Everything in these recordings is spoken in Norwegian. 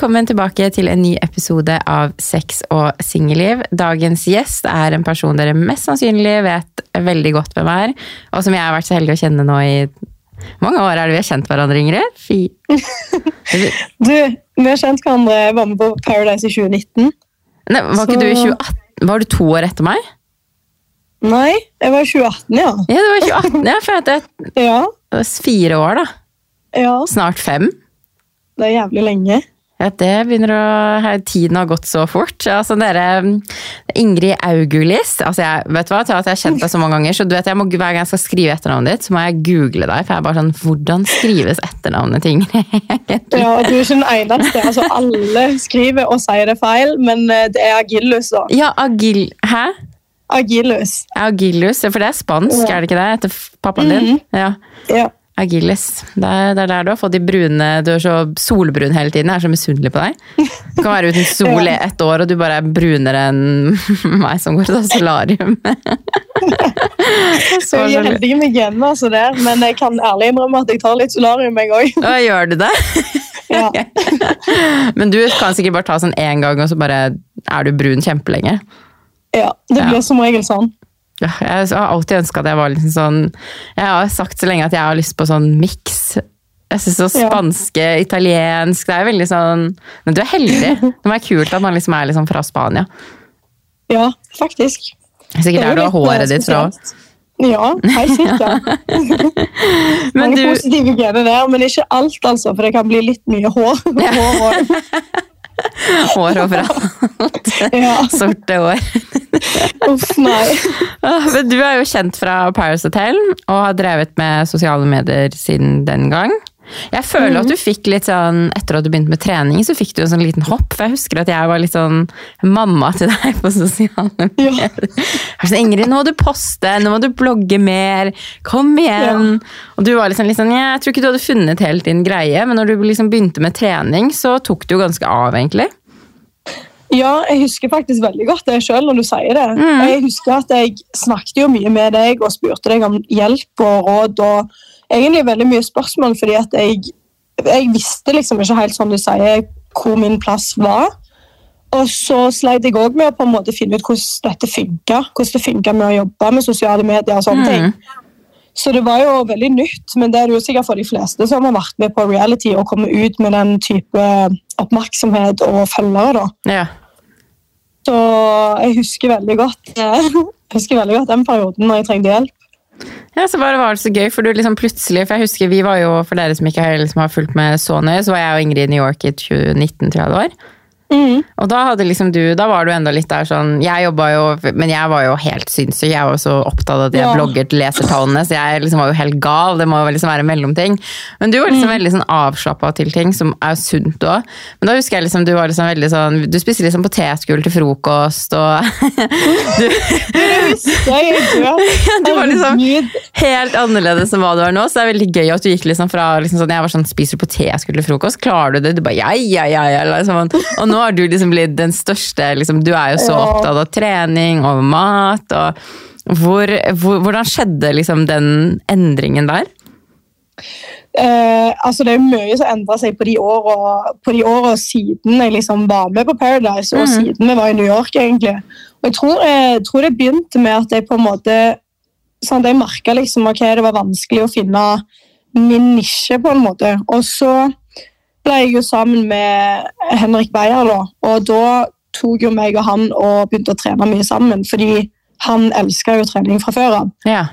Velkommen tilbake til en ny episode av Sex og singelliv. Dagens gjest er en person dere mest sannsynlig vet veldig godt hvem er, og som jeg har vært så heldig å kjenne nå i mange år er det vi har kjent hverandre, Ingrid? Fy. Du, vi har kjent hverandre, jeg var med på Paradise i 2019. Nei, var ikke Så- du i 2018? Var du to år etter meg? Nei, jeg var i 2018, ja. Ja, det var i 2018. Ja, for det Ja, er fire år, da. ja Snart fem. det er jævlig lenge. Ja, det begynner å Tiden har gått så fort. Altså, dere, Ingrid Augulis altså jeg, vet hva, til at jeg har kjent deg så mange ganger, så du vet, jeg må, hver gang jeg skal skrive etternavnet ditt, så må jeg google deg. For jeg er bare sånn Hvordan skrives etternavnet til Ingrid? Ja, Du er ikke den eneste. altså Alle skriver og sier det feil, men eh, det er Agillus, da. Ja, Agil... Hæ? Agillus. Agilus, for det er spansk, Ja. er det ikke det? Etter pappaen din? Ja. Ja. Agilis. Det er, det er der du har fått de brune Du er så solbrun hele tiden. Jeg er så misunnelig på deg. Du kan være uten sol i ett år, og du bare er brunere enn meg som går til solarium. Så jeg er heldig med genene, altså der, men jeg kan ærlig innrømme at jeg tar litt solarium, jeg òg. Gjør du det? Ja. Men du kan sikkert bare ta sånn én gang, og så bare er du brun kjempelenge. ja, det Ja. blir som regel sånn. Ja, jeg har alltid ønska at jeg var liksom sånn Jeg har sagt så lenge at jeg har lyst på sånn miks. Jeg synes så Ja. Spanske, italiensk Det er veldig sånn Men du er heldig. Det må være kult at man liksom er liksom fra Spania. Ja, faktisk. Sikkert Det er der du har håret eh, ditt fra. Ja, helt sikkert. Men Mange du positive gener der, men ikke alt, altså, for det kan bli litt mye hår. hår og, Hår overalt. Sorte hår. Uff, nei. Ah, Men du er jo kjent fra Paris Hotel og har drevet med sosiale medier siden den gang. Jeg føler Mhm. at du fikk litt sånn, Etter at du begynte med trening, så fikk du en sånn liten hopp. For jeg husker at jeg var litt sånn mamma til deg på sosiale medier. Var sånn, Ingrid, nå må du poste, nå må du blogge mer. Kom igjen! Og du var liksom litt sånn, Jeg tror ikke du hadde funnet helt din greie, men når du liksom begynte med trening, så tok det jo ganske av, egentlig. Ja, jeg husker faktisk veldig godt det sjøl når du sier det. Mm. Jeg husker at jeg snakket jo mye med deg og spurte deg om hjelp og råd og egentlig veldig mye spørsmål, fordi at jeg, jeg visste liksom ikke helt, som du sier, hvor min plass var. Og så sleit jeg òg med å på en måte finne ut hvordan dette funka. Hvordan det funka med å jobbe med sosiale medier og sånne Mm. ting. Så det var jo veldig nytt, men det er det jo sikkert for de fleste som har vært med på reality og kommet ut med den type oppmerksomhet og følgere. da. Ja. Så jeg husker veldig godt jeg husker veldig godt den perioden når jeg trengte hjelp. Ja, så bare var det så gøy, for du liksom plutselig For jeg husker vi var jo, for dere som ikke har, liksom, har fulgt med så nøye, så var jeg og Ingrid i New York i 2019, tror jeg det var. Mm. Og da hadde liksom du, da var du enda litt der sånn Jeg jobba jo, men jeg var jo helt sinnssyk. Jeg var jo så opptatt av at jeg Ja. blogget lesertallene, så jeg liksom var jo helt gal. Det må jo liksom være mellomting. Men du var liksom veldig sånn avslappa til ting, som er sunt òg. Men da husker jeg liksom du var liksom veldig sånn Du spiste liksom potetgull til frokost, og du, du var liksom helt annerledes enn hva du er nå. Så det er veldig gøy at du gikk liksom fra liksom sånn, Jeg var sånn, spiser du potetgull til frokost? Klarer du det? Du bare ja, ja, ja. ja liksom. Og nå har du liksom blitt den største liksom, Du er jo så opptatt av trening og mat. og hvor, hvor, Hvordan skjedde liksom den endringen der? Eh, altså det er mye som endra seg på de årene, på de årene siden jeg liksom var med på Paradise, og mm. siden vi var i New York. egentlig. Og Jeg tror, jeg tror det begynte med at jeg på en måte sånn at jeg merka liksom, okay, det var vanskelig å finne min nisje, på en måte. Og så ble jeg jo sammen med Henrik Beyer, da, og da tok jo meg og han og begynte å trene mye sammen, fordi han elska jo trening fra før av. Ja.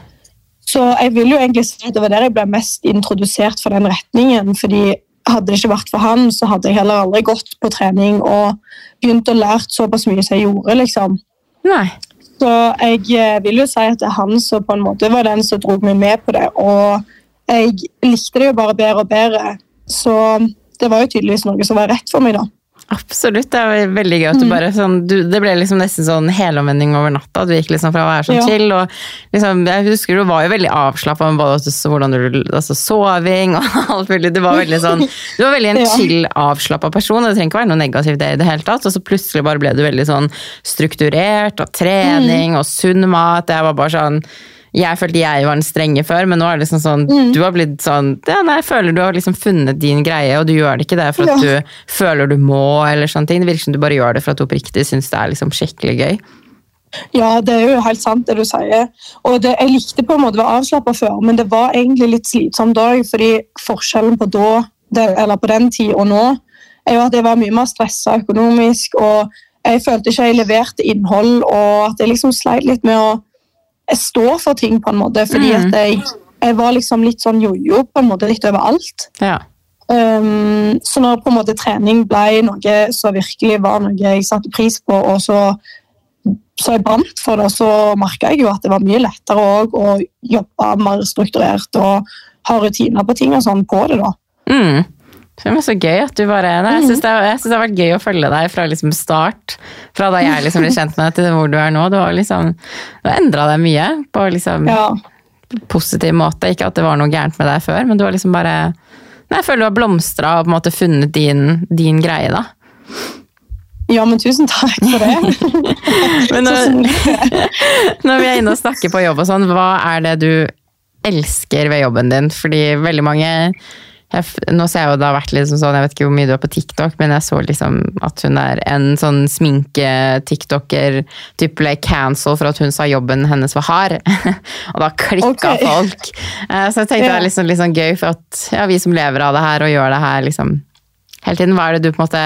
Så jeg vil jo egentlig si det var der jeg ble mest introdusert for den retningen. fordi hadde det ikke vært for han, så hadde jeg heller aldri gått på trening og begynt å lært såpass mye som jeg gjorde. liksom. Nei. Så jeg eh, vil jo si at det er han som på en måte var den som dro meg med på det. Og jeg likte det jo bare bedre og bedre. Så det var jo tydeligvis noe som var rett for meg, da. Absolutt. Det er veldig gøy at du Mm. bare sånn du, Det ble liksom nesten sånn helomvending over natta. Du gikk liksom fra å være sånn Ja. chill og liksom, Jeg husker du var jo veldig avslappa med både hvordan du altså soving og alt mulig. Du var veldig sånn Du var veldig en Ja. chill, avslappa person, og det trenger ikke være noe negativt det i det hele tatt. Og så plutselig bare ble du veldig sånn strukturert, og trening Mm. og sunn mat. Jeg var bare sånn jeg følte jeg var den strenge før, men nå er det liksom sånn Mm. Du har blitt sånn ja, nei, Jeg føler du har liksom funnet din greie, og du gjør det ikke det for at Ja. du føler du må, eller sånne ting. Det virker som du bare gjør det for at du oppriktig syns det er liksom skikkelig gøy. Ja, det er jo helt sant det du sier. Og det, Jeg likte på en måte å være avslappa før, men det var egentlig litt slitsomt òg. Fordi forskjellen på da, eller på den tid og nå, er jo at jeg var mye mer stressa økonomisk. og Jeg følte ikke jeg leverte innhold, og at jeg liksom sleit litt med å jeg står for ting, på en måte. Fordi Mm. at jeg, jeg var liksom litt sånn jojo på en måte litt overalt. Ja. Um, så når på en måte trening ble noe som virkelig var noe jeg satte pris på, og så, så jeg brant for det, så merka jeg jo at det var mye lettere òg å jobbe mer strukturert og ha rutiner på ting og sånn på det. da. Mm. Det er så gøy at du bare nei, Jeg syns det, det har vært gøy å følge deg fra liksom start. Fra da jeg liksom ble kjent med deg til hvor du er nå. Du har liksom Du har endra deg mye på liksom Ja. positiv måte. Ikke at det var noe gærent med deg før, men du har liksom bare Nei, Jeg føler du har blomstra og på en måte funnet din, din greie, da. ja, men tusen takk for det. Men når, når vi er inne og snakker på jobb og sånn, hva er det du elsker ved jobben din? Fordi veldig mange jeg, Nå ser jeg jo det har vært litt sånn, jeg vet ikke hvor mye du er på TikTok, men jeg så liksom at hun er en sånn sminke-tiktoker typ ble cancel for at hun sa jobben hennes var hard. og da klikka okay. folk. Eh, Så jeg tenkte det Ja. er liksom, sånn gøy, for at ja, vi som lever av det her og gjør det her liksom hele tiden, hva er det du på en måte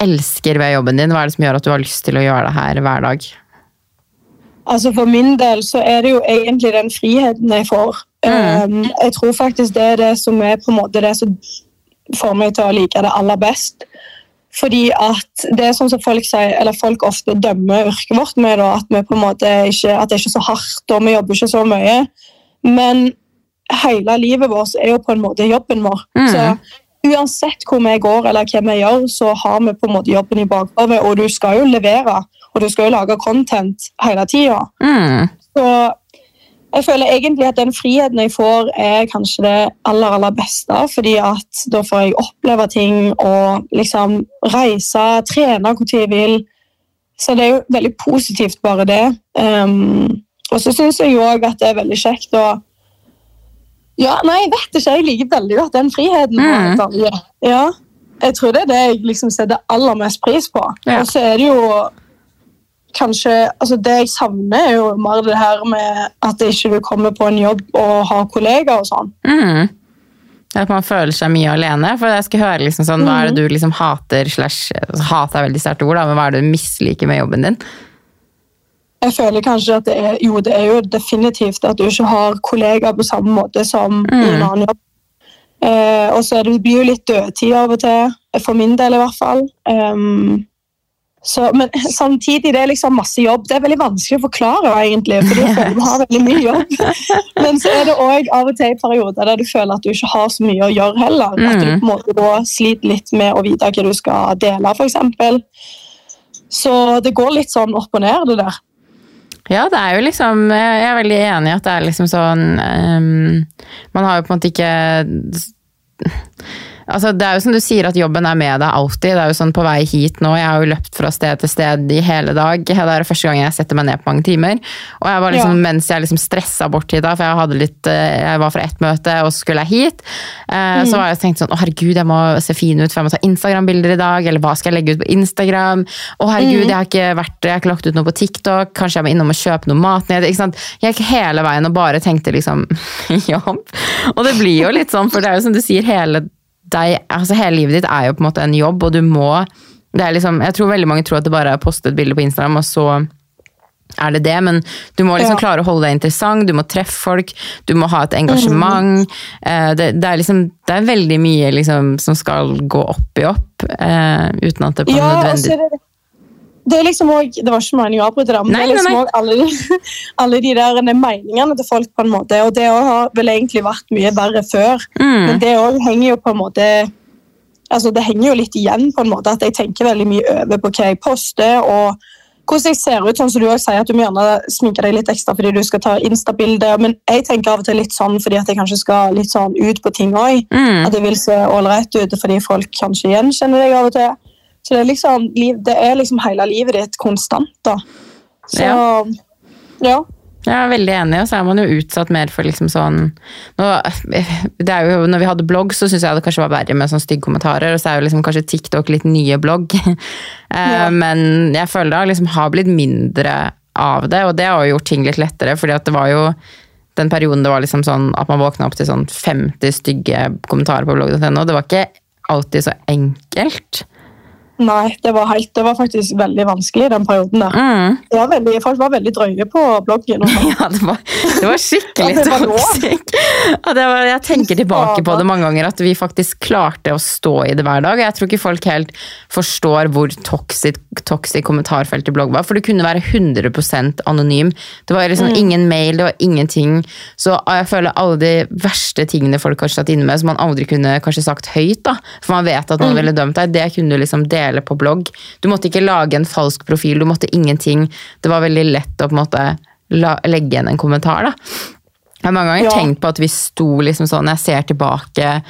elsker ved jobben din? Hva er det som gjør at du har lyst til å gjøre det her hver dag? Altså For min del så er det jo egentlig den friheten jeg får. Um, jeg tror faktisk det er det som er på en måte det som får meg til å like det aller best. Fordi at det er sånn som folk sier, eller folk ofte dømmer yrket vårt med, da, at, vi på en måte ikke, at det ikke er så hardt og vi jobber ikke så mye. Men hele livet vårt er jo på en måte jobben vår. Mm. Så uansett hvor vi går eller hva vi gjør, så har vi på en måte jobben i bakhodet. Og du skal jo levere, og du skal jo lage content hele tida. Mm. Så jeg føler egentlig at den friheten jeg får, er kanskje det aller, aller beste. Fordi at da får jeg oppleve ting og liksom reise, trene hvor jeg vil. Så det er jo veldig positivt, bare det. Um, og så syns jeg jo òg at det er veldig kjekt å Ja, nei, jeg vet ikke. Jeg liker veldig godt den friheten. Mm. Ja, jeg tror det er det jeg liksom setter aller mest pris på. Ja. Og så er det jo kanskje altså Det jeg savner, er jo mer det her med at ikke du kommer på en jobb og har kollegaer og sånn. Mm. At man føler seg mye alene. For jeg skal høre liksom sånn, Hva er det du liksom hater slash Hat er veldig sterkt ord, da, men hva er det du misliker med jobben din? Jeg føler kanskje at det er jo, det er jo definitivt at du ikke har kollegaer på samme måte som i en Mm. annen jobb. Eh, og så blir det jo litt dødtid av og til, for min del i hvert fall. Um, så, men samtidig det er liksom masse jobb. Det er veldig vanskelig å forklare, egentlig, fordi jeg føler du har veldig mye jobb. Men så er det òg av og til perioder der du føler at du ikke har så mye å gjøre heller. At du Mm. på en måte da sliter litt med å vite hva du skal dele, f.eks. Så det går litt sånn opp og ned, det der. Ja, det er jo liksom Jeg er veldig enig i at det er liksom sånn um, Man har jo på en måte ikke Altså, det er jo som du sier at jobben er med deg alltid. Det er jo sånn på vei hit nå. Jeg har jo løpt fra sted til sted i hele dag. Det er første gang jeg setter meg ned på mange timer. Og jeg var liksom, Ja. mens jeg liksom stressa bort hit da, for jeg, hadde litt, eh, jeg var fra ett møte, og så skulle jeg hit, eh, så var jeg tenkt sånn Å, herregud, jeg må se fin ut, for jeg må ta Instagram-bilder i dag. Eller hva skal jeg legge ut på Instagram? Å, herregud, jeg har ikke vært Jeg har ikke lagt ut noe på TikTok. Kanskje jeg må innom og kjøpe noe mat ned. Ikke sant? Jeg gikk hele veien og bare tenkte liksom jobb. Og det blir jo litt sånn, for det er jo som du sier, hele deg, altså hele livet ditt er jo på en måte en jobb, og du må det er liksom, Jeg tror veldig mange tror at det bare er å poste et bilde på Instagram, og så er det det, men du må liksom Ja. klare å holde deg interessant, du må treffe folk, du må ha et engasjement. Eh, Det, det, er liksom, det er veldig mye liksom, som skal gå opp i opp, eh, uten at det på Ja, nødvendig det, det liksom også, Det var ikke meningen å avbryte det, men Nei, det er liksom nei. alle, alle de der meningene til folk, på en måte, og det har vel egentlig vært mye verre før. Mm. Men det òg henger jo på en måte altså Det henger jo litt igjen, på en måte, at jeg tenker veldig mye over på hva jeg poster. og hvordan jeg ser ut, sånn som du også sier at du må gjerne sminke deg litt ekstra fordi du skal ta Insta-bilder. Men jeg tenker av og til litt sånn fordi at jeg kanskje skal litt sånn ut på ting òg. Mm. At jeg vil se ålreit ut fordi folk kanskje gjenkjenner deg av og til. Så det er liksom, det er liksom hele livet ditt konstant, da. Så Ja. ja. Jeg er veldig enig, og så er man jo utsatt mer for liksom sånn nå, det er jo, Når vi hadde blogg, så syns jeg det kanskje var verre med sånne stygge kommentarer. Og så er jo liksom kanskje TikTok litt nye blogg. Eh, Ja. Men jeg føler det liksom har blitt mindre av det, og det har jo gjort ting litt lettere. fordi at det var jo den perioden det var liksom sånn at man våkna opp til sånn 50 stygge kommentarer på blogg.no. Det var ikke alltid så enkelt. Nei, det var, helt, det var faktisk veldig vanskelig i den perioden. der. Mm. Det var veldig, folk var veldig drøye på bloggen. og. Ja, det var, det var skikkelig Ja, det toxic. Jeg tenker tilbake på det mange ganger, at vi faktisk klarte å stå i det hver dag. Jeg tror ikke folk helt forstår hvor toxic, toxic kommentarfeltet blogg var. For det kunne være 100 anonym. Det var liksom ingen mail, det var ingenting. Så jeg føler alle de verste tingene folk har satt inne med, som man aldri kunne kanskje sagt høyt, da. For man vet at noen ville dømt deg. Det kunne du liksom dele på blogg. Du måtte ikke lage en falsk profil, du måtte ingenting. Det var veldig lett å på en måte legge igjen en kommentar, da. Jeg har mange ganger Ja. tenkt på at vi sto liksom sånn, jeg ser tilbake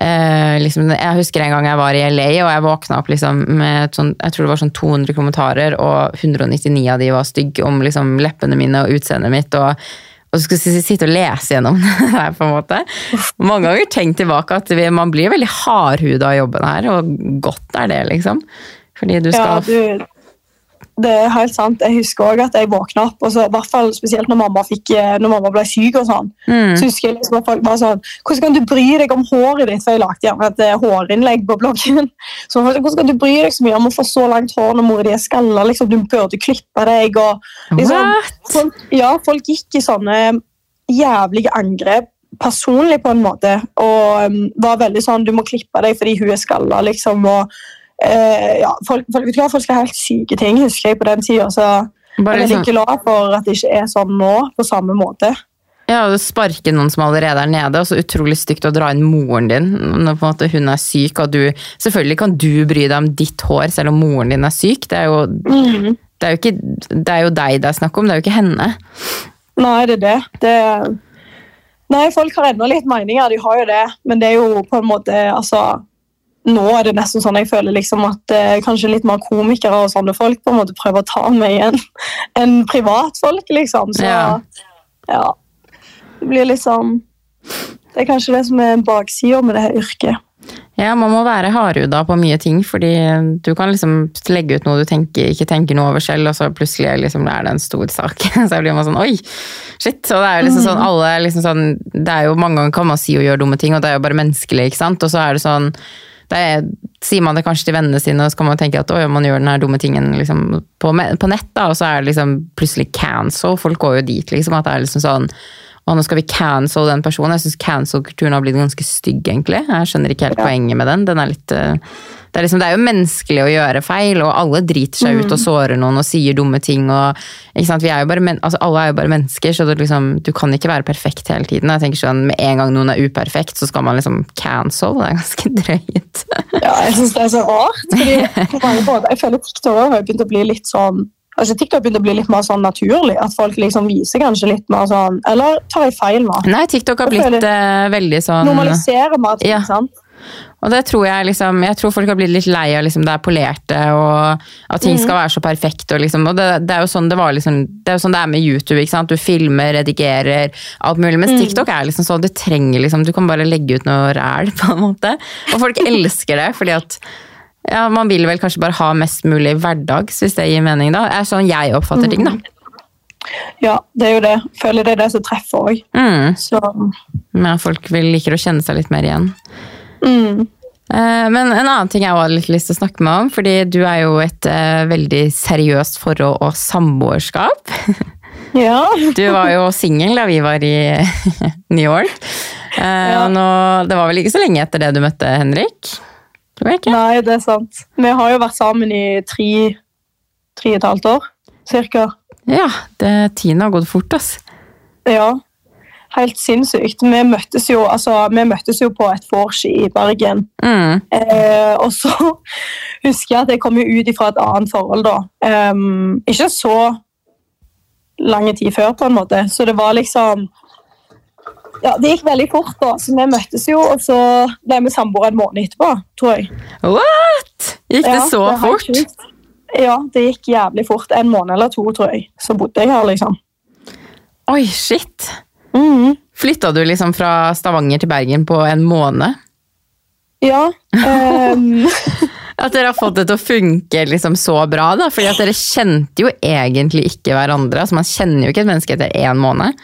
eh, liksom, Jeg husker en gang jeg var i LA, og jeg våkna opp liksom med sånn, jeg tror det var sånn 200 kommentarer, og 199 av de var stygge om liksom leppene mine og utseendet mitt. og og skulle jeg sitte og lese gjennom det her, på en måte. Mange ganger tenkt tilbake at man blir veldig hardhuda av jobben her, og godt er det, liksom. Fordi du Ja, skal du, det er helt sant. Jeg husker også at jeg våkna opp, og så, i hvert fall spesielt når mamma, fikk, eh, når mamma ble syk. og sånn, Mm. så husker jeg liksom at folk bare sånn Hvordan kan du bry deg om håret ditt? For jeg lagde gjerne et eh, hårinnlegg på bloggen. Så Hvordan kan du bry deg så mye om å få så langt hår når mora di er skalla? Liksom, du burde klippe deg. og liksom, folk, Ja, folk gikk i sånne jævlige angrep personlig på en måte, og um, var veldig sånn Du må klippe deg fordi hun er skalla, liksom. og ja, folk, folk, vet du hva, folk skal helt syke ting, husker jeg på den tida. Så jeg er veldig liksom, glad for at det ikke er sånn nå, på samme måte. Ja, og sparke noen som allerede er nede, og så utrolig stygt å dra inn moren din når hun er syk. og du, Selvfølgelig kan du bry deg om ditt hår selv om moren din er syk. Det er jo, det er jo, ikke, det er jo deg det er snakk om, det er jo ikke henne. Nei, det er det. det Nei, folk har ennå litt meninger, de har jo det, men det er jo på en måte altså, Nå er det nesten sånn jeg føler liksom at eh, kanskje litt mer komikere og sånne folk på en måte prøver å ta meg igjen enn privatfolk, liksom. Så Ja. ja. Det blir litt sånn Det er kanskje det som er baksida med det her yrket. Ja, man må være hardhuda på mye ting, fordi du kan liksom legge ut noe du tenker, ikke tenker noe over selv, og så plutselig liksom er det en stor sak. Så blir man sånn oi, shit. Og det er jo liksom sånn, alle liksom sånn, det er jo mange ganger kan man si og gjøre dumme ting, og det er jo bare menneskelig, ikke sant. Og så er det sånn det er, sier man det kanskje til vennene sine, og så kan man tenke at man gjør den her dumme tingen liksom, på, på nett, da, og så er det liksom plutselig cancel. Folk går jo dit, liksom. At det er liksom sånn å, nå skal vi cancel den personen. Jeg syns cancel-kulturen har blitt ganske stygg, egentlig. Jeg skjønner ikke helt Ja. poenget med den. den er litt, eh, det, er liksom, det er jo menneskelig å gjøre feil, og alle driter seg ut og sårer noen og sier dumme ting. Og, ikke sant? Vi er bare men, altså, alle er jo bare mennesker, så liksom, du kan ikke være perfekt hele tiden. Jeg tenker sånn, Med en gang noen er uperfekt, så skal man liksom cancel. Det er ganske drøyt. Ja, jeg synes det er så rart. Fordi jeg føler TikTok har begynt å bli litt sånn altså TikTok har begynt å bli litt mer sånn naturlig. At folk liksom viser kanskje litt mer sånn Eller tar jeg feil nå? Nei, TikTok har blitt eh, veldig sånn Normaliserer mer ting, Ja. sant? Og det tror jeg liksom, jeg tror folk har blitt litt lei av liksom det er polerte, og at ting skal være så perfekt. Og, liksom, og det, det er jo sånn det var liksom, det er jo sånn det er med YouTube. ikke sant? Du filmer, redigerer, alt mulig. Mens TikTok er liksom sånn, du trenger liksom, du kan bare legge ut noe ræl, på en måte. Og folk elsker det, fordi at ja, man vil vel kanskje bare ha mest mulig hverdags, hvis det gir mening. da. Er sånn jeg oppfatter ting, da. Ja, det er jo det. Føler det er det som treffer òg. Mm. Så Men folk vil liker å kjenne seg litt mer igjen. mm. Eh, Men en annen ting jeg har litt lyst til å snakke med om, fordi du er jo et eh, veldig seriøst forhold og samboerskap. Ja. Du var jo singel da vi var i New York. Eh, Ja. og nå, det var vel ikke så lenge etter det du møtte Henrik? Tror var ikke. Nei, det er sant. Vi har jo vært sammen i tre, tre og et halvt år, cirka. Ja, det, tiden har gått fort, ass. Ja. Helt sinnssykt. Vi møttes jo, altså, vi møttes jo på et vors i Bergen. Mm. Eh, og så husker jeg at jeg kom jo ut fra et annet forhold da. Ehm, ikke så lange tid før, på en måte. Så det var liksom Ja, det gikk veldig fort, da. Så vi møttes jo, og så ble vi samboere en måned etterpå, tror jeg. What?! Gikk det Ja, så det fort? Ja, det gikk jævlig fort. En måned eller to, tror jeg. Så bodde jeg her, liksom. Oi, shit. Mhm. Flytta du liksom fra Stavanger til Bergen på en måned? Ja. Um... At dere har fått det til å funke liksom så bra, da? Fordi at dere kjente jo egentlig ikke hverandre. Altså Man kjenner jo ikke et menneske etter én måned.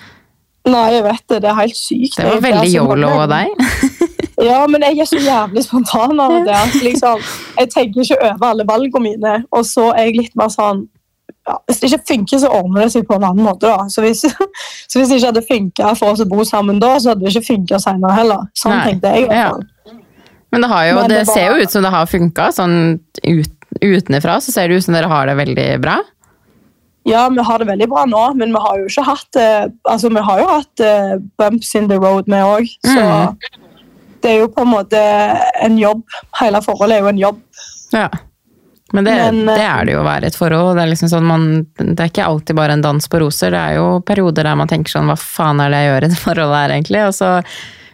Nei, jeg vet det. Det er helt sykt. Det var veldig Altså, yolo av deg. Ja, men jeg er så jævlig spontan av det. at Liksom, jeg tenker ikke over alle valgene mine. Og så er jeg litt mer sånn ja, Hvis det ikke funker, så ordner det seg på en annen måte. da. Så hvis, så hvis det ikke hadde funka for oss å bo sammen da, så hadde det ikke funka senere heller. Sånn Nei. tenkte jeg. Ja. Men det, har jo, Men det, det var- ser jo ut som det har funka. Sånn ut, utenfra så ser det ut som dere har det veldig bra. Ja, vi har det veldig bra nå, men vi har jo ikke hatt eh, altså vi har jo hatt eh, bumps in the road, vi òg. Så Mm. det er jo på en måte en jobb. Hele forholdet er jo en jobb. Ja. Men det, Men, det eh, er det jo å være et forhold. Det er, liksom sånn man, det er ikke alltid bare en dans på roser. Det er jo perioder der man tenker sånn hva faen er det jeg gjør i det forholdet her egentlig? Og så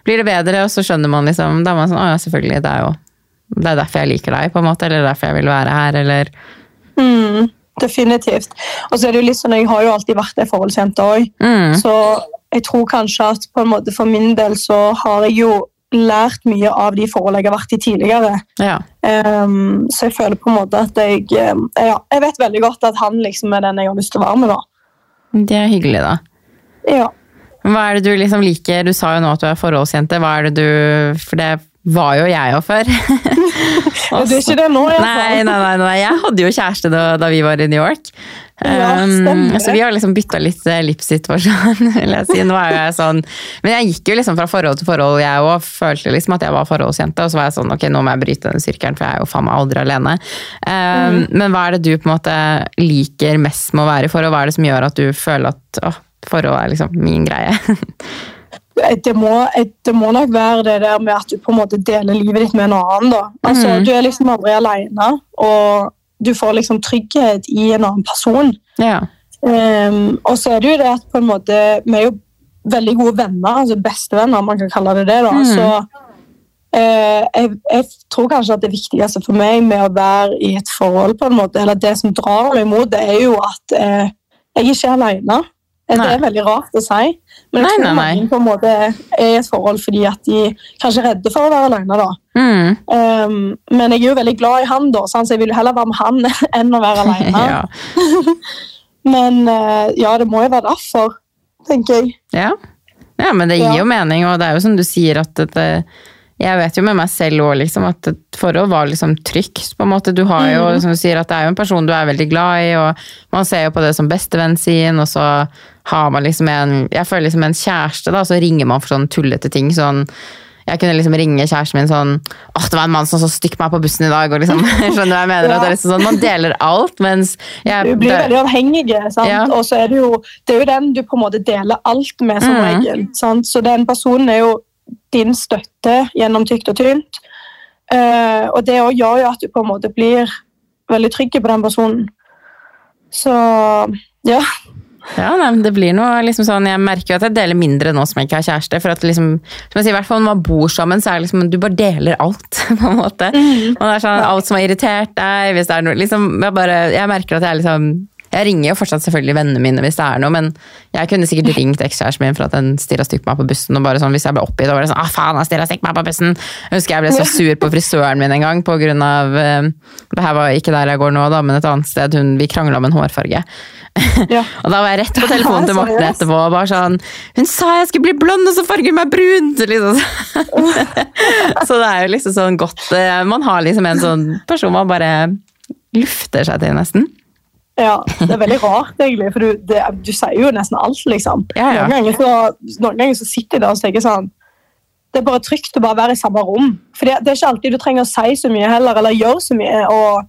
blir det bedre, og så skjønner man liksom Da er man sånn å ja, selvfølgelig, det er jo det er derfor jeg liker deg, på en måte, eller derfor jeg vil være her, eller Mm, definitivt. Og så er det jo litt sånn, Jeg har jo alltid vært ei forholdsjente òg. mm, Så jeg tror kanskje at på en måte for min del så har jeg jo lært mye av de forholdene jeg har vært i tidligere. Ja. Um, så jeg føler på en måte at jeg ehm, ja, Jeg vet veldig godt at han liksom er den jeg har lyst til å være med. da. Det er hyggelig, da. Ja. Hva er det du liksom liker? Du sa jo nå at du er forholdsjente. Hva er det du For det var jo jeg òg før. Men det er ikke det nå, i hvert fall. Nei, nei, nei, nei, jeg hadde jo kjæreste da, da vi var i New York. Ja, Um, så vi har liksom bytta litt eh, livssituasjon, vil jeg si. Nå er jeg sånn Men jeg gikk jo liksom fra forhold til forhold, jeg òg. Følte liksom at jeg var forholdsjente. Og så var jeg sånn ok, nå må jeg bryte den sirkelen, for jeg er jo faen meg aldri alene. Um, Men hva er det du på en måte liker mest med å være i forhold? Hva er det som gjør at du føler at å, forhold er liksom min greie? det må, det må nok være det der med at du på en måte deler livet ditt med en annen. da. Altså, mm. Du er liksom aldri alene, og du får liksom trygghet i en annen person. ja. Um, og så er det jo det at på en måte, vi er jo veldig gode venner, altså bestevenner, om man kan kalle det det. da. Mm. Så uh, jeg, jeg tror kanskje at det viktigste for meg med å være i et forhold, på en måte, eller det som drar meg imot, det er jo at uh, jeg ikke er alene. Det Nei. er veldig rart å si, men jeg Nei, tror nei, mange på en måte er i et forhold fordi at de kanskje er redde for å være alene. da. Mm. Um, men jeg er jo veldig glad i han, da, så jeg vil jo heller være med han enn å være alene. ja. Men eh, ja, det må jo være derfor, tenker jeg. Ja. ja, men det gir jo mening, og det er jo som du sier at det, jeg vet jo med meg selv òg, liksom, at et forhold var liksom trygt. på en måte. Du har jo, som du sier, at det er jo en person du er veldig glad i, og man ser jo på det som bestevenn sin, og så har man liksom en Jeg føler liksom en kjæreste, da, så ringer man for sånn tullete ting. sånn jeg kunne liksom ringe kjæresten min sånn åh, det var en mann som så stygt meg på bussen i dag. og liksom, skjønner du hva jeg mener? Ja. At det er liksom sånn, Man deler alt, mens jeg, Du blir veldig avhengig, sant? Ja. og så er det jo det er jo den du på en måte deler alt med, som mm. regel. Sant? Så den personen er jo din støtte gjennom tykt og tynt. Eh, og det gjør jo at du på en måte blir veldig trygg på den personen. Så ja. Ja, nei, det blir noe liksom sånn, Jeg merker jo at jeg deler mindre nå som jeg ikke har kjæreste. for at liksom, som jeg sier, i hvert fall Når man bor sammen, så er det liksom, du bare deler alt. på en måte. Og det er sånn, Alt som har irritert deg. hvis det er noe, liksom, jeg, bare, jeg merker at jeg liksom jeg ringer jo fortsatt selvfølgelig vennene mine hvis det er noe, men jeg kunne sikkert ringt ekskjæresten min for at den stirra stygt på meg på bussen. og bare sånn, Hvis jeg ble oppgitt og det sånn, ah faen, jeg stirra stygt meg på bussen. Jeg husker jeg ble så sur på frisøren min en gang på grunn av eh, Det her var ikke der jeg går nå, da, men et annet sted. Hun, vi krangla om en hårfarge. ja. Og da var jeg rett på telefonen til Morten etterpå og bare sånn Hun sa jeg skulle bli blond, og så farger hun meg brun! Liksom. så det er jo liksom sånn godt eh, Man har liksom en sånn person man bare lufter seg til, nesten. Ja. Det er veldig rart, egentlig, for du, det, du sier jo nesten alt, liksom. Ja, ja. Noen, ganger så, noen ganger så sitter jeg der og tenker sånn Det er bare trygt å bare være i samme rom. For det, det er ikke alltid du trenger å si så mye heller, eller gjøre så mye. og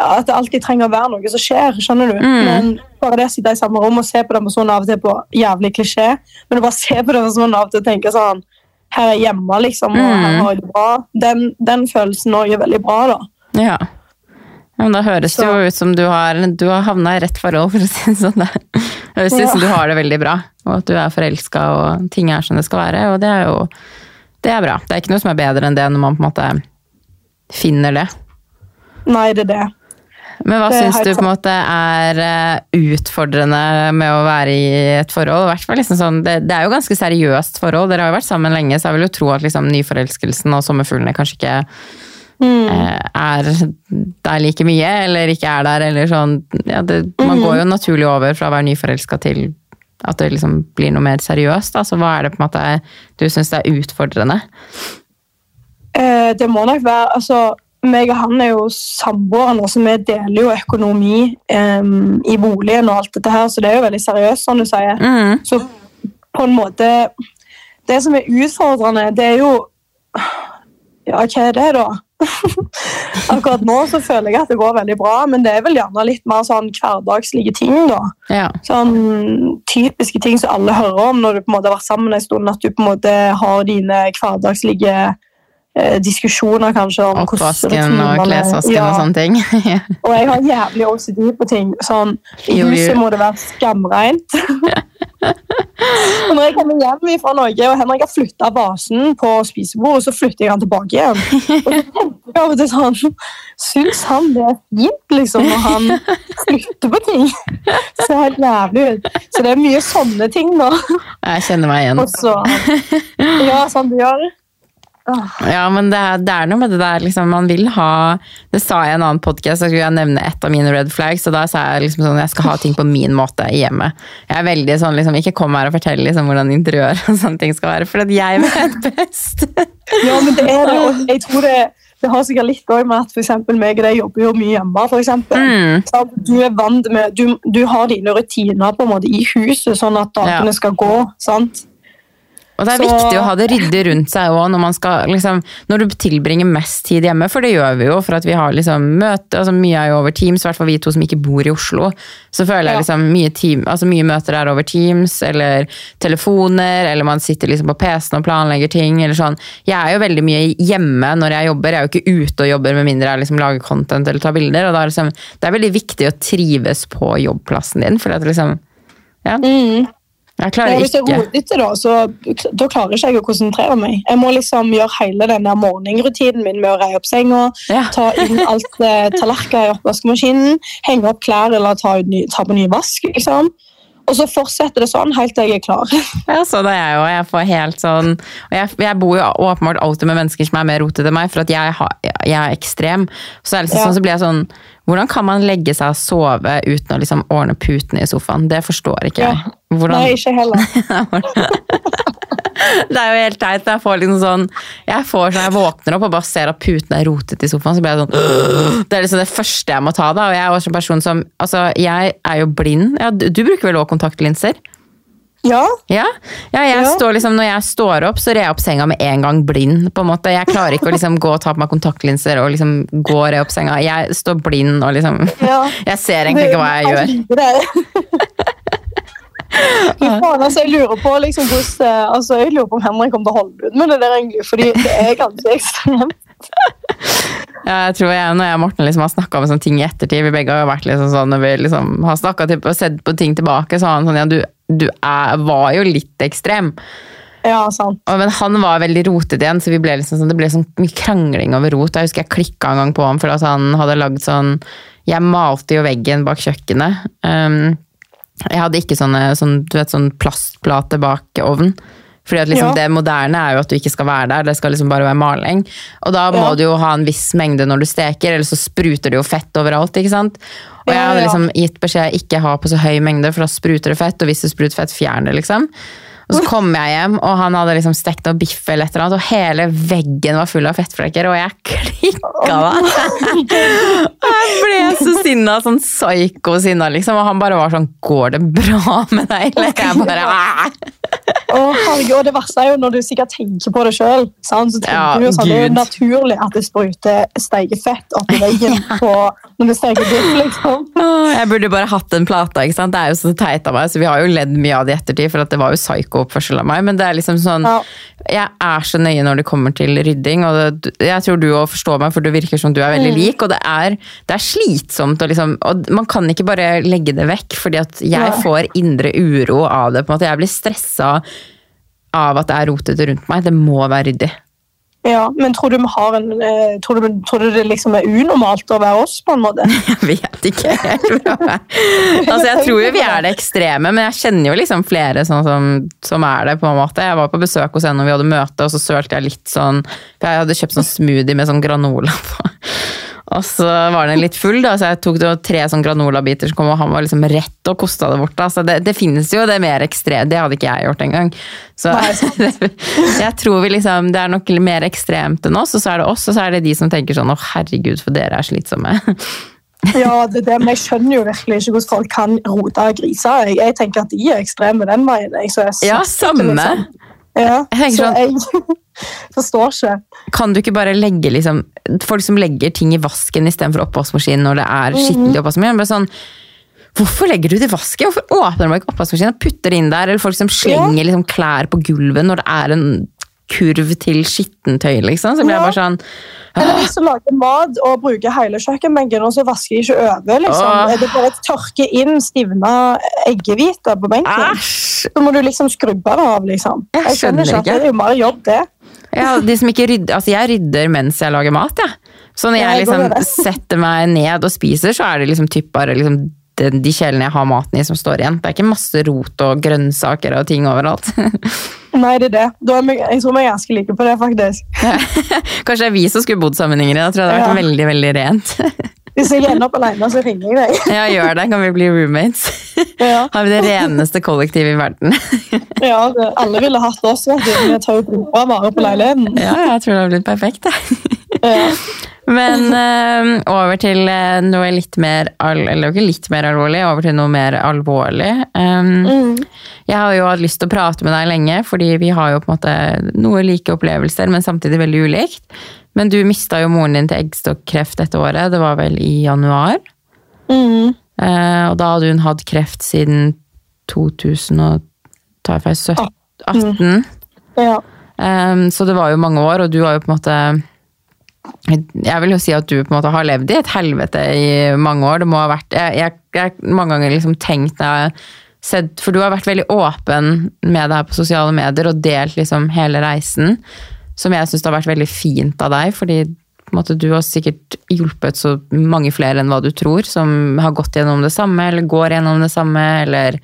At det alltid trenger å være noe som skjer. skjønner du? Mm. Men bare det å sitte i samme rom og se på den personen av og til på jævlig klisjé, men å bare se på den personen av og til og tenke sånn Her er jeg hjemme, liksom, og her Mm. har jeg det bra. Den, den følelsen òg er veldig bra, da. Ja. Men da høres det jo ut som du har, du har havna i rett forhold, for å si det sånn. Det høres ut som du har det veldig bra, og at du er forelska og ting er som det skal være. Og det er jo det er bra. Det er ikke noe som er bedre enn det når man på en måte finner det. Nei, det er det. Men hva syns du på en måte er eh, utfordrende med å være i et forhold? I liksom sånn, det, det er jo ganske seriøst forhold. Dere har jo vært sammen lenge, så jeg vil jo tro at liksom nyforelskelsen og sommerfuglene kanskje ikke eh, er der like mye, eller ikke er der, eller sånn ja, det, Man går jo naturlig over fra å være nyforelska til at det liksom blir noe mer seriøst. Da. Så hva er det på en måte du syns er utfordrende? Eh, det må nok være altså, meg og han er jo samboere så vi deler jo økonomi em, i boligen og alt dette her, så det er jo veldig seriøst, som du sier. Mm. Så på en måte Det som er utfordrende, det er jo Ja, hva er det, da? Akkurat nå så føler jeg at det går veldig bra, men det er vel gjerne litt mer sånn hverdagslige ting, da. Ja. Sånn typiske ting som alle hører om når du på en måte har vært sammen en stund, at du på en måte har dine hverdagslige diskusjoner kanskje om Oppvasken og klesvasken Ja. og sånne ting. Og jeg har jævlig OCD på ting. Sånn, I huset må det være skamreint. og når jeg kommer hjem fra Norge, og Henrik har flytta vasen på spisebordet, så flytter jeg han tilbake igjen. Og så tenker jeg av og til sånn Syns han det er fint, liksom, når han flytter på ting? Ser helt jævlig ut. Så det er mye sånne ting, da. Jeg kjenner meg igjen. Så Ja, sånn du gjør. Ja, men det er, det er noe med det der liksom, man vil ha Det sa jeg i en annen podkast, så skulle jeg nevne et av mine red flags. Og da sa jeg liksom sånn jeg skal ha ting på min måte i hjemmet. Jeg er veldig sånn liksom, Ikke kom her og fortell liksom, hvordan interiør og sånne ting skal være, for at jeg vet best. Ja, men det er det. Og jeg tror det, det har sikkert litt òg med at for meg og deg jobber jo mye hjemme. For eksempel. Mm. Du er vant med, du, du har dine rutiner på en måte i huset, sånn at dagene Ja. skal gå. sant? Og det er Så- viktig å ha det ryddig rundt seg òg når liksom, Når du tilbringer mest tid hjemme, for det gjør vi jo for at vi har liksom møte, altså Mye er jo over Teams, i hvert fall vi to som ikke bor i Oslo. Så føler jeg liksom mye, team, altså mye møter er over Teams, eller telefoner, eller man sitter liksom på PC-en og planlegger ting. eller sånn. Jeg er jo veldig mye hjemme når jeg jobber, jeg er jo ikke ute og jobber med mindre jeg liksom lager content eller tar bilder. og da er liksom, Det er veldig viktig å trives på jobbplassen din, for at liksom ja, jeg klarer ikke. hvis jeg er det, da, så da klarer ikke jeg å konsentrere meg. Jeg må liksom gjøre hele den der morgenrutinen min med å reie opp senga, Ja. ta inn alt eh, tallerkener i oppvaskmaskinen, henge opp klær eller ta, ny, ta på ny vask. liksom. Og så fortsetter det sånn helt til jeg er klar. Ja, så det er jeg jo. Jeg får helt sånn Og jeg, jeg bor jo åpenbart alltid med mennesker som er mer rotete enn meg, for at jeg, har, jeg er ekstrem. Så, er liksom Ja. sånn, så blir jeg sånn Hvordan kan man legge seg og sove uten å liksom ordne putene i sofaen? Det forstår ikke Ja. Hvordan, Nei, ikke heller. det er jo helt teit. Jeg får liksom sånn Jeg får sånn, jeg våkner opp og bare ser at putene er rotet i sofaen, så blir jeg sånn Det er liksom det første jeg må ta, da. Og jeg er også en person som Altså, jeg er jo blind. Ja, du, bruker vel også kontaktlinser? Ja, Ja, ja jeg Ja. står liksom, Når jeg står opp, så rer jeg opp senga med en gang blind. på en måte. Jeg klarer ikke å liksom gå og ta på meg kontaktlinser og liksom gå og re opp senga. Jeg står blind og liksom ja. Jeg ser egentlig ikke hva jeg gjør. Altså, jeg lurer på liksom, hos, eh, altså, jeg lurer på om Henrik kommer til å holde ut med det der, egentlig, fordi det er ganske ekstremt. Ja, jeg tror jeg, Når jeg og Morten liksom har snakka om sånne ting i ettertid, vi begge har vært liksom sånn, når vi liksom har snakket og sett på ting tilbake, så har han sånn ja, du, du er, var jo litt ekstrem. Ja, sant. Og, men han var veldig rotete igjen, så vi ble liksom sånn, det ble sånn mye krangling over rot. Jeg husker jeg klikka en gang på ham for at han hadde lagd sånn Jeg malte jo veggen bak kjøkkenet. Um, jeg hadde ikke sånne, sånn, du vet, sånn plastplate bak ovnen. Fordi at liksom Ja. Det moderne er jo at du ikke skal være der, det skal liksom bare være maling. Og da må Ja. du jo ha en viss mengde når du steker, eller så spruter det jo fett overalt. ikke sant? Og jeg hadde liksom gitt beskjed ikke ha på så høy mengde, for da spruter det fett, og hvis det spruter fett, fjern det, liksom. Og så kom jeg hjem, og han hadde liksom stekt noe biff eller et eller annet, og hele veggen var full av fettflekker, og jeg klikka. Og jeg ble så sinna, sånn psyko-sinna, liksom, og han bare var sånn 'Går det bra med deg?' Eller jeg bare oh, herregud, og det verste er jo når du sikkert tenker på det sjøl. Så tenker Ja, du jo sånn, det er jo naturlig at det spruter steikefett oppi veggen på, når du steker biff, liksom. Jeg burde bare hatt den plata, ikke sant? Det er jo så teit av meg, så vi har jo ledd mye av det i ettertid, for at det var jo psyko-oppførsel av meg, men det er liksom sånn Ja. Jeg er så nøye når det kommer til rydding, og det, jeg tror du òg forstår meg, for du virker som du er veldig lik, og det er, det er slitsomt, og, liksom, og man kan ikke bare legge det vekk, fordi at jeg ja. får indre uro av det, på en måte. Jeg blir stressa av at det er rotete rundt meg. Det må være ryddig. Ja, Men tror du en eh, tror, du, tror du det liksom er unormalt å være oss, på en måte? Jeg vet ikke helt. bra. altså, jeg tror jo vi er det ekstreme, men jeg kjenner jo liksom flere sånn som, som er det. på en måte. Jeg var på besøk hos en og vi hadde møte, og så sølte jeg litt sånn For jeg hadde kjøpt sånn smoothie med sånn granola på. Og så var den litt full, da, så jeg tok tre sånn granolabiter, og han var liksom rett og kosta det bort. Da. Så det, det finnes jo det mer ekstremt. Det hadde ikke jeg gjort engang. Så jeg tror vi liksom, det er nok mer ekstremt enn oss, og så er det oss, og så er det de som tenker sånn å herregud, for dere er slitsomme. ja, det, det, men jeg skjønner jo virkelig ikke hvordan folk kan rote griser. Jeg, jeg, tenker at de er ekstreme den veien. Jeg, så jeg ja, samme. Liksom. Ja, jeg så sånn, jeg forstår ikke. Kan du ikke bare legge liksom Folk som legger ting i vasken istedenfor oppvaskmaskinen når det er skittent i oppvaskmaskinen. Sånn, Hvorfor legger du det i vasken? Hvorfor åpner du ikke oppvaskmaskinen og putter det inn der? Eller folk som slenger liksom, klær på gulvet når det er en kurv til skittentøy, liksom. Så blir jeg bare sånn Eller hvis du lager mat og bruker hele kjøkkenbenken, og så vasker de ikke over, liksom. Åh. Det bare tørker inn stivna eggehviter på benken. Æsj. Så må du liksom skrubbe det av, liksom. Jeg, jeg skjønner ikke at det er jo mer jobb, det. Ja, de som ikke rydder, altså Jeg rydder mens jeg lager mat. Ja. Så når jeg liksom setter meg ned og spiser, så er det liksom typ bare liksom de kjelene jeg har maten i, som står igjen. Det er ikke masse rot og grønnsaker og ting overalt. Nei, det er det. Er jeg tror vi er ganske like på det, faktisk. Kanskje det er vi som skulle bodd sammen, Ingrid. Da tror jeg det hadde vært ja. veldig, veldig rent. Hvis jeg ender opp alene, så ringer jeg deg. ja, gjør det. Kan vi bli roommates? Ja. Har vi det reneste kollektivet i verden? ja, det, alle ville hatt oss. vet du. Vi tar jo bra vare på leiligheten. ja, jeg tror det hadde blitt perfekt. ja. Men uh, over til uh, noe litt mer Eller ikke litt mer alvorlig, over til noe mer alvorlig. Um, mm. Jeg har jo hatt lyst til å prate med deg lenge, fordi vi har jo på en måte noe like opplevelser, men samtidig veldig ulikt. Men du mista jo moren din til eggstokkreft dette året. Det var vel i januar? Mm. Uh, og da hadde hun hatt kreft siden 2018. Mm. Ja. Um, så det var jo mange år, og du har jo på en måte jeg vil jo si at du på en måte har levd i et helvete i mange år. Det må ha vært Jeg har mange ganger liksom tenkt sett, For du har vært veldig åpen med det her på sosiale medier og delt liksom hele reisen. Som jeg syns har vært veldig fint av deg, fordi måte, du har sikkert hjulpet så mange flere enn hva du tror, som har gått gjennom det samme, eller går gjennom det samme, eller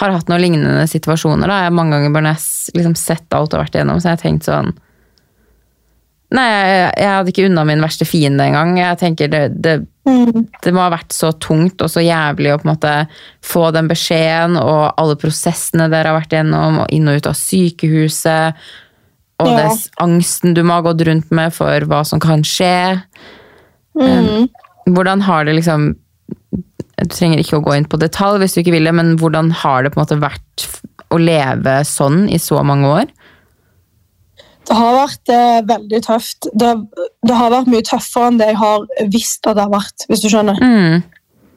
har hatt noen lignende situasjoner. Da. Jeg har mange ganger bare liksom sett alt du har vært igjennom, så jeg har tenkt sånn Nei, jeg, jeg hadde ikke unna min verste fiende engang. Jeg tenker det, det, mm. det, må ha vært så tungt og så jævlig å på en måte få den beskjeden og alle prosessene dere har vært gjennom, og inn og ut av sykehuset. Og ja. den angsten du må ha gått rundt med for hva som kan skje. Mm. Hvordan har det liksom Du trenger ikke å gå inn på detalj hvis du ikke vil det, men hvordan har det på en måte vært å leve sånn i så mange år? Det har vært eh, veldig tøft. Det, det, har vært mye tøffere enn det jeg har visst at det har vært, hvis du skjønner. Mm.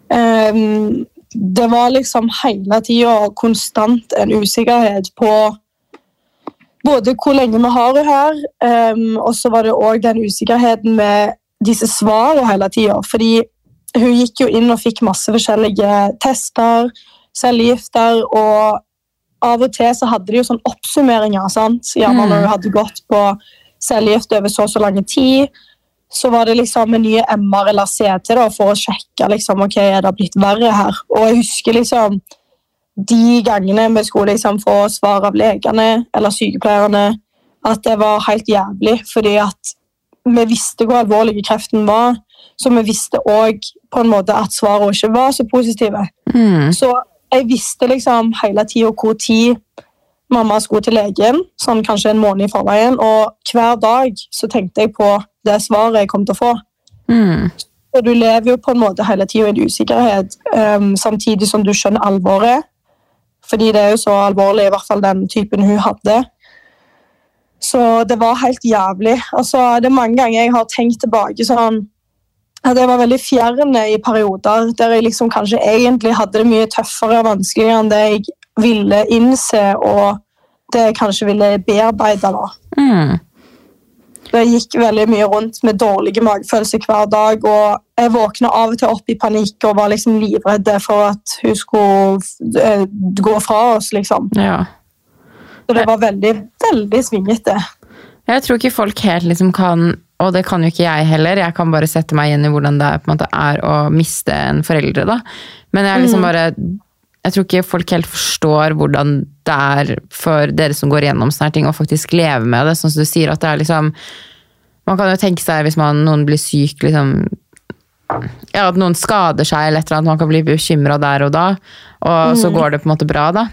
Um, det var liksom hele tida konstant en usikkerhet på både hvor lenge vi har henne her, um, og så var det òg den usikkerheten med disse svarene hele tida. Fordi hun gikk jo inn og fikk masse forskjellige tester, cellegifter, og av og til så hadde de jo sånn oppsummeringer. sant? Gjerne mm. når du hadde gått på cellegift over så og så lang tid. Så var det liksom en ny MR eller CT da, for å sjekke liksom, ok, er det blitt verre her. Og jeg husker liksom de gangene vi skulle liksom få svar av legene eller sykepleierne, at det var helt jævlig. Fordi at vi visste hvor alvorlig kreften var, så vi visste òg på en måte at svarene ikke var så positive. Mm. Så jeg visste liksom hele tida hvor tid mamma skulle til legen, sånn kanskje en måned i forveien. Og hver dag så tenkte jeg på det svaret jeg kom til å få. Mm. Og du lever jo på en måte hele tida i en usikkerhet, um, samtidig som du skjønner alvoret. Fordi det er jo så alvorlig, i hvert fall den typen hun hadde. Så det var helt jævlig. Altså, det er mange ganger jeg har tenkt tilbake sånn at jeg var veldig fjerne i perioder der jeg liksom kanskje egentlig hadde det mye tøffere og vanskeligere enn det jeg ville innse, og det jeg kanskje ville bearbeide. da. Mm. Jeg gikk veldig mye rundt med dårlige magefølelser hver dag. og Jeg våkna av og til opp i panikk og var liksom livredd for at hun skulle eh, gå fra oss. liksom. Ja. Så det var veldig, veldig svingete. Jeg tror ikke folk helt liksom kan Og det kan jo ikke jeg heller. Jeg kan bare sette meg inn i hvordan det på en måte er å miste en foreldre. da. Men jeg er liksom bare Jeg tror ikke folk helt forstår hvordan det er for dere som går gjennom sånne ting, å faktisk leve med det. Sånn som du sier, at det er liksom Man kan jo tenke seg hvis man, noen blir syk, liksom ja, At noen skader seg eller et eller annet, man kan bli bekymra der og da, og så går det på en måte bra, da.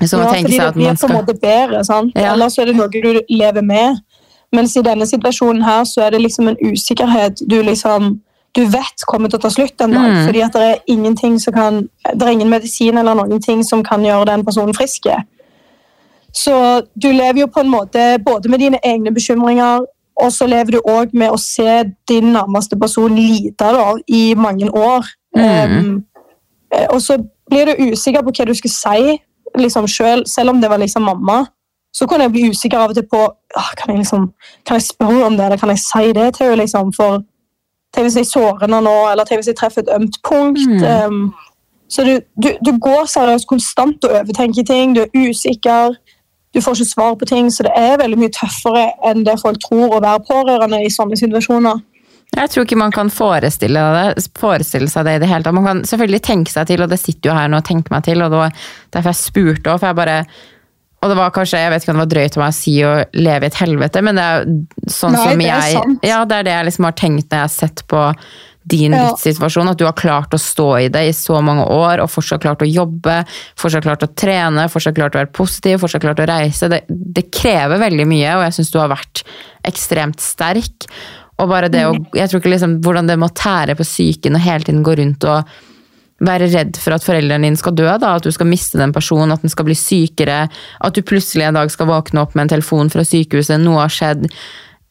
Så Ja, fordi det blir på en måte bedre. sant? Ja. Ellers er det noe du lever med. Mens i denne situasjonen her så er det liksom en usikkerhet du liksom du vet kommer til å ta slutt en dag. Mm. Fordi at det er ingenting som kan, det er ingen medisin eller noen ting som kan gjøre den personen frisk. Så du lever jo på en måte både med dine egne bekymringer, og så lever du òg med å se din nærmeste person lide da, i mange år. Mm. Um, og så blir du usikker på hva du skal si liksom selv, selv om det var liksom mamma. Så kunne jeg bli usikker av og til på ah, kan, jeg liksom, kan jeg spørre om det, eller kan jeg si det til henne. Liksom, for Tenk hvis jeg sårer henne nå, eller tenk hvis jeg treffer et ømt punkt. Mm. Um, så du, du, du går seriøst konstant og overtenker ting, du er usikker. Du får ikke svar på ting, så det er veldig mye tøffere enn det folk tror å være pårørende i sånne situasjoner. Jeg tror ikke man kan forestille, det, forestille seg det i det hele tatt. Man kan selvfølgelig tenke seg til, og det sitter jo her nå og tenker meg til, og det var derfor jeg spurte òg, for jeg bare Og det var kanskje, jeg vet ikke om det var drøyt av meg å si å leve i et helvete, men det er sånn Nei, som det jeg sant. Ja, det er det jeg liksom har tenkt når jeg har sett på din Ja. livssituasjon, at du har klart å stå i det i så mange år, og fortsatt klart å jobbe, fortsatt klart å trene, fortsatt klart å være positiv, fortsatt klart å reise. Det, det krever veldig mye, og jeg syns du har vært ekstremt sterk. Og bare det å Jeg tror ikke liksom hvordan det må tære på psyken og hele tiden gå rundt og være redd for at foreldrene dine skal dø, da, at du skal miste den personen, at den skal bli sykere, at du plutselig en dag skal våkne opp med en telefon fra sykehuset, noe har skjedd.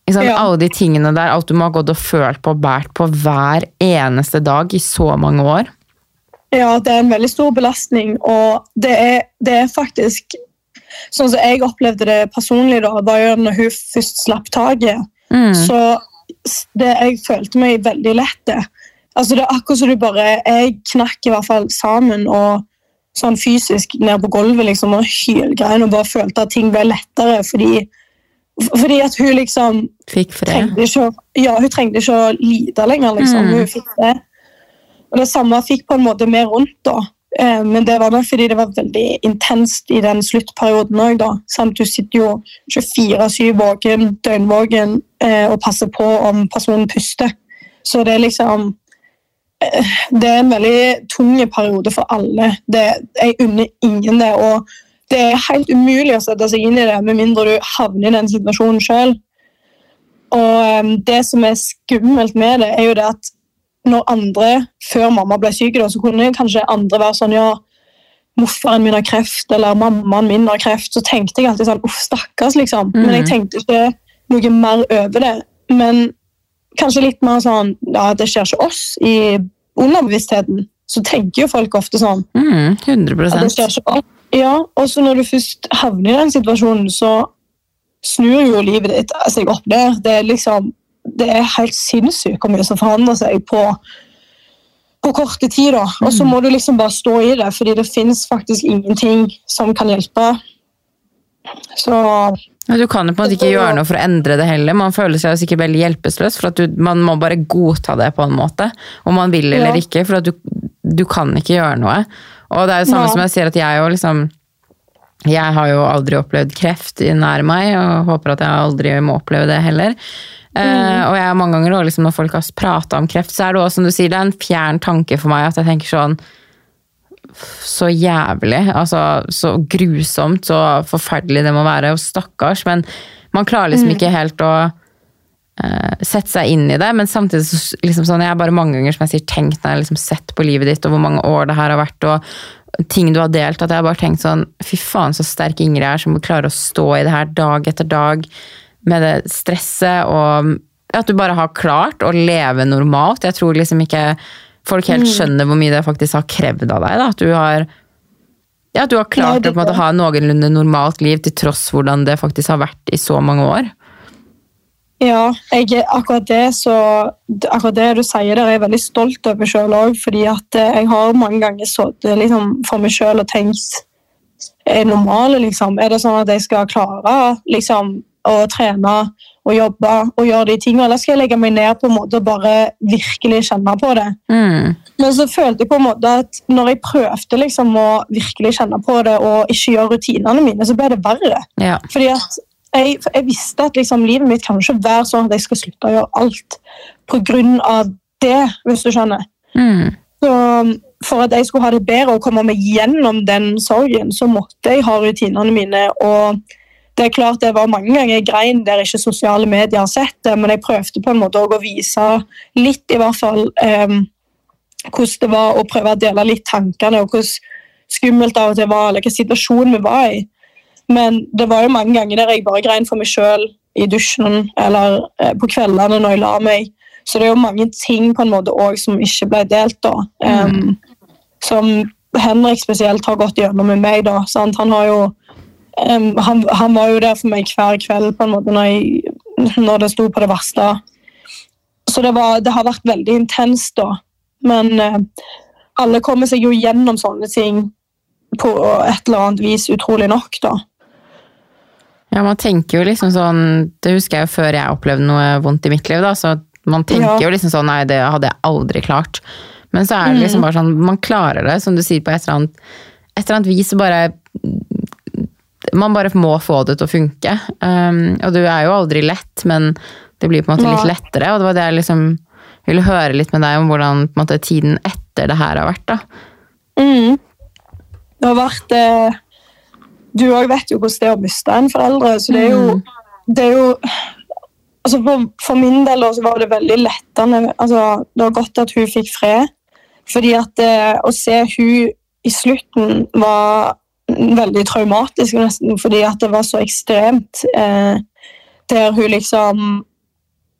Ja. Alle de tingene der, alt du må ha gått og følt på og båret på hver eneste dag i så mange år. Ja, det er en veldig stor belastning, og det er, det er faktisk Sånn som jeg opplevde det personlig, da, var jo når hun først slapp taket. Mm. Så det, jeg følte meg veldig lett. Altså, det er akkurat som du bare Jeg knakk i hvert fall sammen og sånn fysisk ned på gulvet liksom, og hylgrein og bare følte at ting ble lettere fordi, fordi at hun liksom Fikk fred. ikke, å- ja, hun trengte ikke å lide lenger. Liksom. Mm. Hun fikk det. Og det samme fikk på en måte vi rundt. da. Eh, men det var nok fordi det var veldig intenst i den sluttperioden òg. Du sitter jo 24-7 våken, døgnvåken, eh, og passer på om personen puster. Så det er liksom Det er en veldig tung periode for alle. Det, jeg unner ingen det. og det er helt umulig å sette seg inn i det med mindre du havner i den situasjonen sjøl. Og um, det som er skummelt med det, er jo det at når andre, før mamma ble syk, så kunne kanskje andre være sånn ja, morfaren min har kreft, eller mammaen min har kreft, så tenkte jeg alltid sånn uff, stakkars, liksom. Men jeg tenkte ikke noe mer over det. Men kanskje litt mer sånn ja, det skjer ikke oss i underbevisstheten. Så tenker jo folk ofte sånn. Mm, 100 at det skjer ikke oss. Ja, og så når du først havner i den situasjonen, så snur jo livet ditt seg opp ned. Det er liksom det er helt sinnssykt hvor mye som forandrer seg på, på korte tid. da. Og så må du liksom bare stå i det, fordi det fins faktisk ingenting som kan hjelpe. Så Ja, Du kan jo på en måte ikke gjøre noe for å endre det heller. Man føler seg jo sikkert veldig hjelpeløs, for at du, man må bare godta det på en måte. Om man vil eller Ja. ikke, for at du, du kan ikke gjøre noe. Og det er jo samme ja. som jeg sier at jeg jo liksom Jeg har jo aldri opplevd kreft nær meg, og håper at jeg aldri må oppleve det heller. Eh, og jeg har mange ganger også, liksom, når folk har prata om kreft, så er det også, som du sier, det er en fjern tanke for meg at jeg tenker sånn så jævlig, altså så grusomt, så forferdelig det må være, og stakkars, men man klarer liksom ikke helt å uh, sette seg inn i det, men samtidig så, liksom sånn, jeg har bare mange ganger som jeg sier, tenkt når jeg har liksom sett på livet ditt, og hvor mange år det her har vært, og ting du har delt, at jeg har bare tenkt sånn, fy faen så sterk Ingrid er, som klarer å stå i det her dag etter dag, med det stresset, og at du bare har klart å leve normalt. Jeg tror liksom ikke folk helt skjønner hvor mye det faktisk har krevd av deg. Da. At du har, ja, at du har klart å måte, ha noenlunde normalt liv til tross hvordan det faktisk har vært i så mange år. ja, jeg, akkurat det så akkurat det du sier der, er jeg veldig stolt over sjøl òg. Fordi at eh, jeg har mange ganger sittet liksom, for meg sjøl og tenkt Er det normalt, liksom? Er det sånn at jeg skal klare liksom, å trene og jobbe og gjøre de tingene, eller skal jeg legge meg ned på en måte og bare virkelig kjenne på det? Mm. Men så følte jeg på en måte at når jeg prøvde liksom å virkelig kjenne på det og ikke gjøre rutinene mine, så ble det verre. Ja. Fordi at jeg, jeg visste at liksom, livet mitt kan ikke være sånn at jeg skal slutte å gjøre alt av det, hvis du skjønner. Mm. Så for at jeg skulle ha det bedre og komme meg gjennom den sorgen, så måtte jeg ha rutinene mine. og det er klart det var mange ganger jeg grein der ikke sosiale medier har sett det, men jeg prøvde på en måte å vise litt, i hvert fall, um, hvordan det var å prøve å dele litt tankene, og hvordan skummelt av og til var, eller hvilken situasjon vi var i. Men det var jo mange ganger der jeg bare grein for meg sjøl i dusjen eller eh, på kveldene når jeg la meg. Så det er jo mange ting på en måte også som ikke ble delt, da. Um, som Henrik spesielt har gått gjennom med meg. da, sant? Han har jo um, han, han, var jo der for meg hver kveld på en måte når, jeg, når det sto på det verste. Så det, var, det har vært veldig intenst, da. Men uh, alle kommer seg jo gjennom sånne ting på et eller annet vis, utrolig nok, da. Ja, man tenker jo liksom sånn Det husker jeg jo før jeg opplevde noe vondt i mitt liv, da. Så man tenker Ja. jo liksom sånn Nei, det hadde jeg aldri klart. Men så er det liksom bare sånn Man klarer det, som du sier, på et eller annet, et eller annet vis. bare Man bare må få det til å funke. Um, og du er jo aldri lett, men det blir på en måte litt lettere. Og det var det jeg liksom ville høre litt med deg om hvordan måte, tiden etter det her har vært. da. Mm. Det har vært eh, Du òg vet jo hvordan det er å miste en foreldre, så det er jo, det er jo altså for, for min del da, så var det veldig lettende. Altså, det var godt at hun fikk fred. Fordi at eh, å se hun i slutten var veldig traumatisk, nesten, fordi at det var så ekstremt. Eh, der hun liksom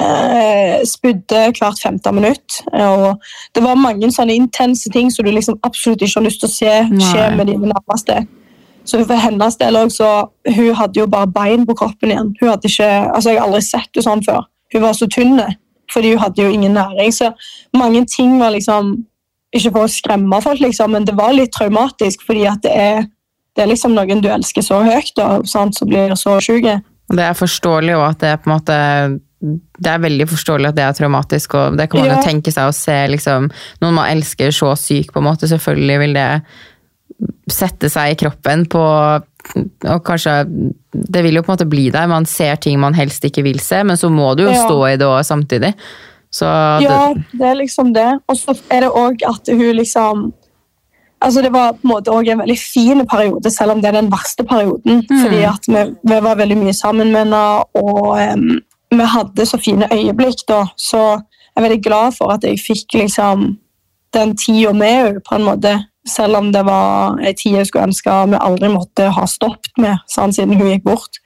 eh, spydde hvert femte minutt. Og det var mange sånne intense ting som du liksom absolutt ikke har lyst til å se skje med dine nærmeste. Så for hennes del også, så Hun hadde jo bare bein på kroppen igjen. Hun hadde ikke, altså Jeg har aldri sett henne sånn før. Hun var så tynn, fordi hun hadde jo ingen næring. Så mange ting var liksom Ikke for å skremme folk, liksom, men det var litt traumatisk, fordi at det er, det er liksom noen du elsker så høyt, og sånn, så blir så syke. Det er forståelig òg at det er på en måte det er veldig forståelig at det er traumatisk, og det kan man Ja. jo tenke seg å se liksom, noen man elsker så syk, på en måte. Selvfølgelig vil det sette seg i kroppen på Og kanskje Det vil jo på en måte bli der. Man ser ting man helst ikke vil se, men så må du jo Ja. stå i det òg samtidig. Så Ja, det, det er liksom det. Og så er det òg at hun liksom Altså Det var på en måte også en veldig fin periode, selv om det er den verste perioden. Fordi at vi, vi var veldig mye sammen med henne, og um, vi hadde så fine øyeblikk. da, Så jeg er veldig glad for at jeg fikk liksom den tida med henne, på en måte. Selv om det var en tid jeg skulle ønske vi aldri måtte ha stoppet med, sånn, siden hun gikk bort.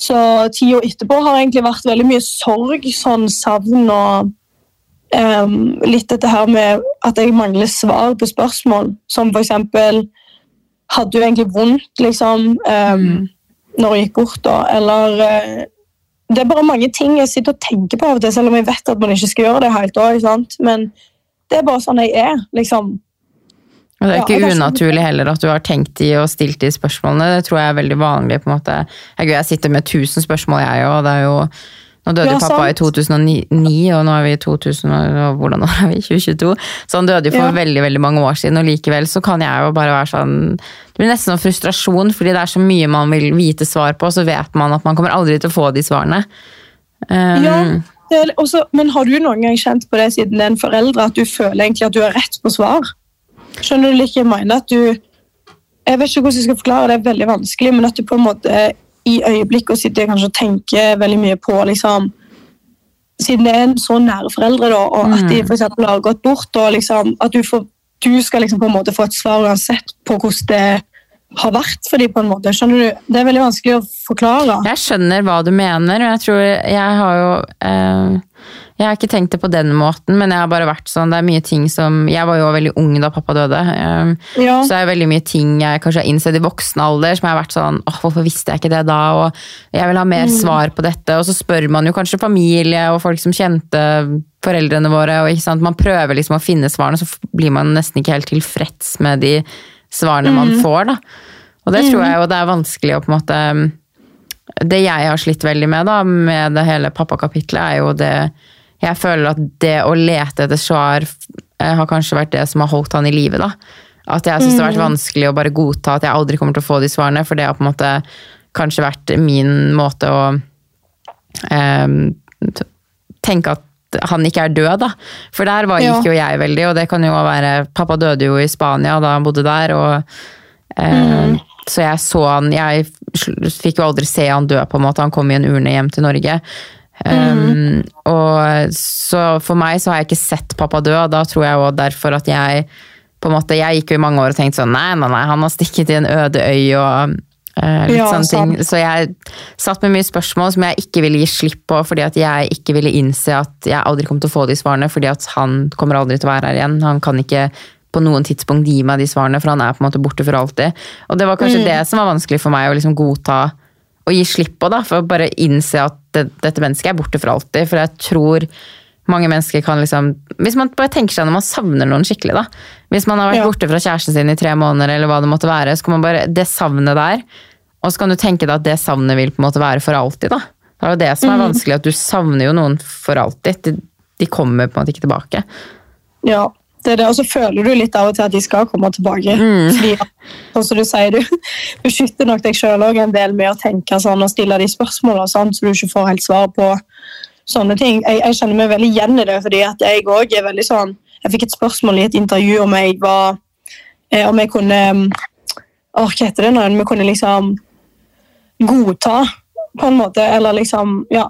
Så tida etterpå har egentlig vært veldig mye sorg, sånn savn og em, litt dette her med at jeg mangler svar på spørsmål. Som for eksempel Hadde du egentlig vondt, liksom, em, når hun gikk bort, da? Eller uh, Det er bare mange ting jeg sitter og tenker på av og til, selv om jeg vet at man ikke skal gjøre det helt òg. Men det er bare sånn jeg er, liksom. og det er ikke er sånn- unaturlig heller at du har tenkt i og stilt de spørsmålene. Det tror jeg er veldig vanlig. på en måte. Jeg sitter med tusen spørsmål, jeg òg. Det er jo Nå døde Ja, jo pappa i 2009, og nå er vi i 2000, og hvordan år er vi? 2022? Så han døde jo for Ja. veldig veldig mange år siden, og likevel så kan jeg jo bare være sånn Det blir nesten sånn frustrasjon, fordi det er så mye man vil vite svar på, og så vet man at man kommer aldri til å få de svarene. Um, Ja, også, men har du noen gang kjent på det siden en forelder, at du føler egentlig at du har rett på svar? Skjønner du like mener? At du Jeg vet ikke hvordan jeg skal forklare det, det er veldig vanskelig, men at du på en måte i øyeblikket sitter kanskje og tenker veldig mye på liksom Siden det er en så nære foreldre, da, og at de for eksempel har gått bort, og liksom, at du, får, du skal liksom på en måte få et svar uansett på hvordan det har vært for dem, på en måte. Skjønner du? Det er veldig vanskelig å forklare. Jeg skjønner hva du mener, og jeg tror jeg har jo eh, Jeg har ikke tenkt det på den måten, men jeg har bare vært sånn Det er mye ting som Jeg var jo veldig ung da pappa døde. um, Ja. Så det er veldig mye ting jeg kanskje har innsett i voksen alder som jeg har vært sånn åh, hvorfor visste jeg ikke det da? Og jeg vil ha mer svar på dette. Og så spør man jo kanskje familie og folk som kjente foreldrene våre. og? Man prøver liksom å finne svarene, så blir man nesten ikke helt tilfreds med de svarene man får. da. Og det tror jeg jo det er vanskelig å på en måte det jeg har slitt veldig med da, med det hele pappakapitlet, er jo det Jeg føler at det å lete etter svar eh, har kanskje vært det som har holdt han i live, da. At jeg syns det har vært vanskelig å bare godta at jeg aldri kommer til å få de svarene, for det har på en måte kanskje vært min måte å eh, tenke at han ikke er død, da. For der var, gikk jo jeg veldig, og det kan jo være Pappa døde jo i Spania da han bodde der, og eh, Så jeg så han Jeg fikk jo aldri se han dø, på en måte. Han kom i en urne hjem til Norge. Um, og så for meg så har jeg ikke sett pappa dø, og da tror jeg også derfor at jeg på en måte, Jeg gikk jo i mange år og tenkte sånn Nei, nei, nei, han har stikket i en øde øy og uh, litt Ja, sånne ting. sant. Så jeg satt med mye spørsmål som jeg ikke ville gi slipp på, fordi at jeg ikke ville innse at jeg aldri kom til å få de svarene, fordi at han kommer aldri til å være her igjen. Han kan ikke på noen tidspunkt gi meg de svarene, for han er på en måte borte for alltid. Og det var kanskje det som var vanskelig for meg å liksom godta og gi slipp på, da, for å bare innse at det, dette mennesket er borte for alltid. For jeg tror mange mennesker kan liksom Hvis man bare tenker seg når man savner noen skikkelig, da. Hvis man har vært Ja. borte fra kjæresten sin i tre måneder, eller hva det måtte være, så kan man bare Det savnet der. Og så kan du tenke deg at det savnet vil på en måte være for alltid, da. Det er jo det som er vanskelig, at du savner jo noen for alltid. De, de kommer på en måte ikke tilbake. Ja, det det. Og så føler du litt av og til at de skal komme tilbake. Fordi, sånn som du sier, du beskytter nok deg sjøl en del med å tenke sånn og stille de spørsmåla, sånn, så du ikke får helt svar på sånne ting. Jeg, jeg kjenner meg veldig igjen i det, fordi at jeg òg er veldig sånn Jeg fikk et spørsmål i et intervju om jeg var eh, Om jeg kunne hva heter det? Om jeg kunne liksom godta, på en måte, eller liksom ja,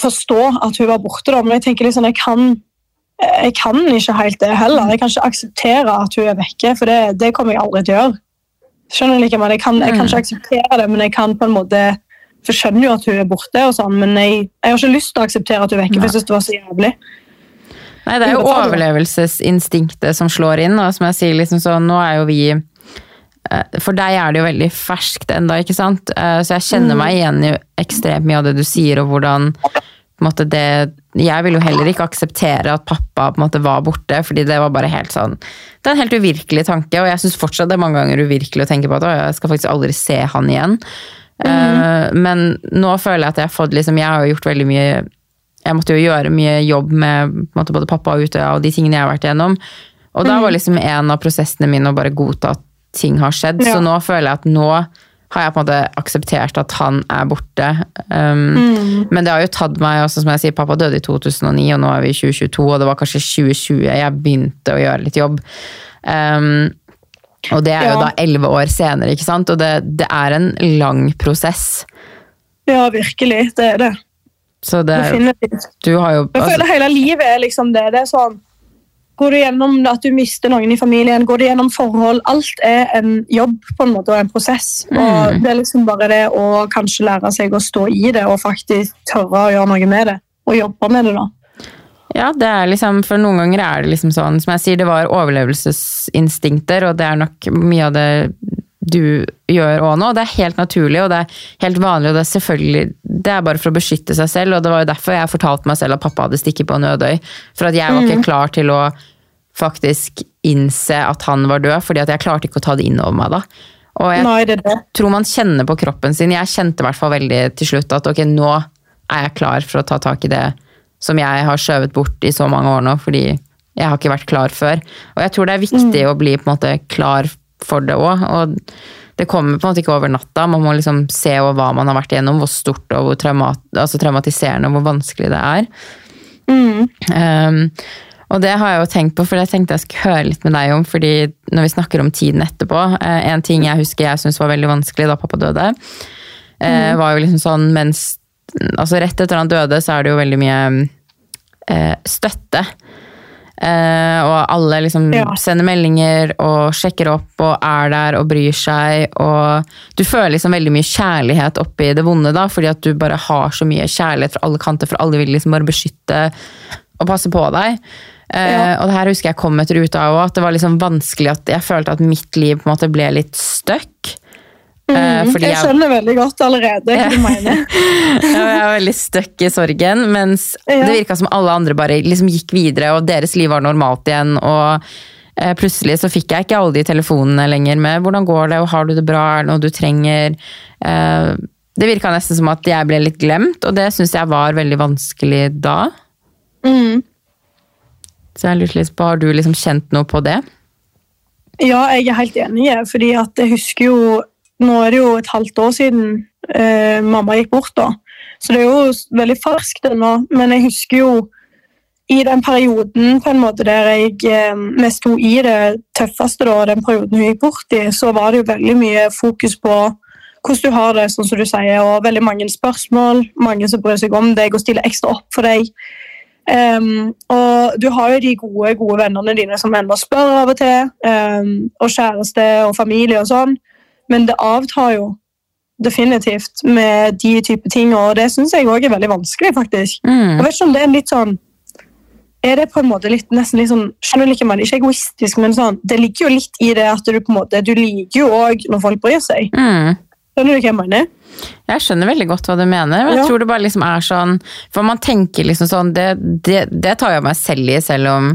forstå at hun var borte. da, Men jeg tenker liksom, jeg kan jeg kan ikke helt det heller. Jeg kan ikke akseptere at hun er vekke, for det, det kommer jeg aldri til å gjøre. Skjønner like, jeg kan, jeg kan ikke akseptere det, men jeg kan på en måte For jeg skjønner jo at hun er borte, og sånn, men jeg, jeg har ikke lyst til å akseptere at hun er vekke. for jeg synes det var så jævlig. Nei, det er jo overlevelsesinstinktet som slår inn, og som jeg sier, liksom så nå er jo vi eh, For deg er det jo veldig ferskt ennå, ikke sant? Eh, Så jeg kjenner meg igjen i ekstremt mye av det du sier, og hvordan på en måte det Jeg vil jo heller ikke akseptere at pappa på en måte var borte, fordi det var bare helt sånn Det er en helt uvirkelig tanke, og jeg syns fortsatt det er mange ganger uvirkelig å tenke på at «Å, jeg skal faktisk aldri se han igjen. Eh, Men nå føler jeg at jeg har fått liksom Jeg har jo gjort veldig mye jeg måtte jo gjøre mye jobb med på en måte, både pappa og Utøya og de tingene jeg har vært igjennom. Og da var liksom en av prosessene mine å bare godta at ting har skjedd. Ja. Så nå føler jeg at nå har jeg på en måte akseptert at han er borte. Um, Men det har jo tatt meg også, som jeg sier, pappa døde i 2009, og nå er vi i 2022, og det var kanskje 2020 jeg begynte å gjøre litt jobb. Um, og det er jo da elleve år senere, ikke sant? Og det, det er en lang prosess. Ja, virkelig. Det er det. Så det er Du har jo Jeg altså, føler hele livet er liksom det. Det er sånn Går du gjennom at du mister noen i familien, går du gjennom forhold Alt er en jobb på en måte og en prosess. Og Det er liksom bare det å kanskje lære seg å stå i det og faktisk tørre å gjøre noe med det. Og jobbe med det, da. Ja, det er liksom, for noen ganger er det liksom sånn, som jeg sier, det var overlevelsesinstinkter, og det er nok mye av det du gjør òg nå. Det er helt naturlig, og det er helt vanlig, og det er selvfølgelig Det er bare for å beskytte seg selv, og det var jo derfor jeg fortalte meg selv at pappa hadde stikket på en ødøy. For at jeg var ikke klar til å faktisk innse at han var død, fordi at jeg klarte ikke å ta det inn over meg da. Og jeg Nei, det det. tror man kjenner på kroppen sin. Jeg kjente i hvert fall veldig til slutt at ok, nå er jeg klar for å ta tak i det som jeg har skjøvet bort i så mange år nå, fordi jeg har ikke vært klar før. Og jeg tror det er viktig å bli på en måte klar for det òg. Og det kommer på en måte ikke over natta. Man må liksom se hva man har vært igjennom, hvor stort og hvor traumat, altså traumatiserende og hvor vanskelig det er. Um, og det har jeg jo tenkt på, for det tenkte jeg skulle høre litt med deg om, fordi når vi snakker om tiden etterpå eh, En ting jeg husker jeg syntes var veldig vanskelig da pappa døde, eh, var jo liksom sånn mens Altså rett etter han døde, så er det jo veldig mye eh, støtte. Eh, og alle liksom Ja. sender meldinger og sjekker opp og er der og bryr seg. Og du føler liksom veldig mye kjærlighet oppi det vonde, da, fordi at du bare har så mye kjærlighet fra alle kanter, for alle vil liksom bare beskytte og passe på deg. Eh, Ja. Og det her husker jeg kom etter uta òg, at det var liksom vanskelig at jeg følte at mitt liv på en måte ble litt stuck. Eh, fordi Jeg skjønner veldig godt allerede hva du mener. jeg var veldig stuck i sorgen, mens Ja. det virka som alle andre bare liksom gikk videre, og deres liv var normalt igjen. Og eh, plutselig så fikk jeg ikke alle de telefonene lenger med 'hvordan går det', og 'har du det bra', er det noe du trenger'? Eh, det virka nesten som at jeg ble litt glemt, og det syns jeg var veldig vanskelig da. Mm. Så jeg lurte litt på, har du liksom kjent noe på det? Ja, jeg er helt enig, fordi at jeg husker jo Nå er det jo et halvt år siden eh, mamma gikk bort, da. Så det er jo veldig ferskt ennå, men jeg husker jo i den perioden på en måte der jeg eh, mest sto i det tøffeste, da, den perioden hun gikk bort i, så var det jo veldig mye fokus på hvordan du har det, sånn som du sier, og veldig mange spørsmål. Mange som bryr seg om deg og stiller ekstra opp for deg. Um, og du har jo de gode gode vennene dine som ennå spør av og til. Um, og kjæreste og familie og sånn. Men det avtar jo definitivt med de type ting, og det syns jeg òg er veldig vanskelig. faktisk. Mm. Jeg vet ikke om det er litt sånn er det på en måte litt, nesten litt sånn, skjønner du ikke, man, ikke egoistisk, men sånn, det ligger jo litt i det at du på en måte, du liker jo òg når folk bryr seg. Mm. Skjønner du hva jeg mener? Jeg skjønner veldig godt hva du mener, men jeg tror det bare liksom er sånn For man tenker liksom sånn Det, det, det tar jeg meg selv i, selv om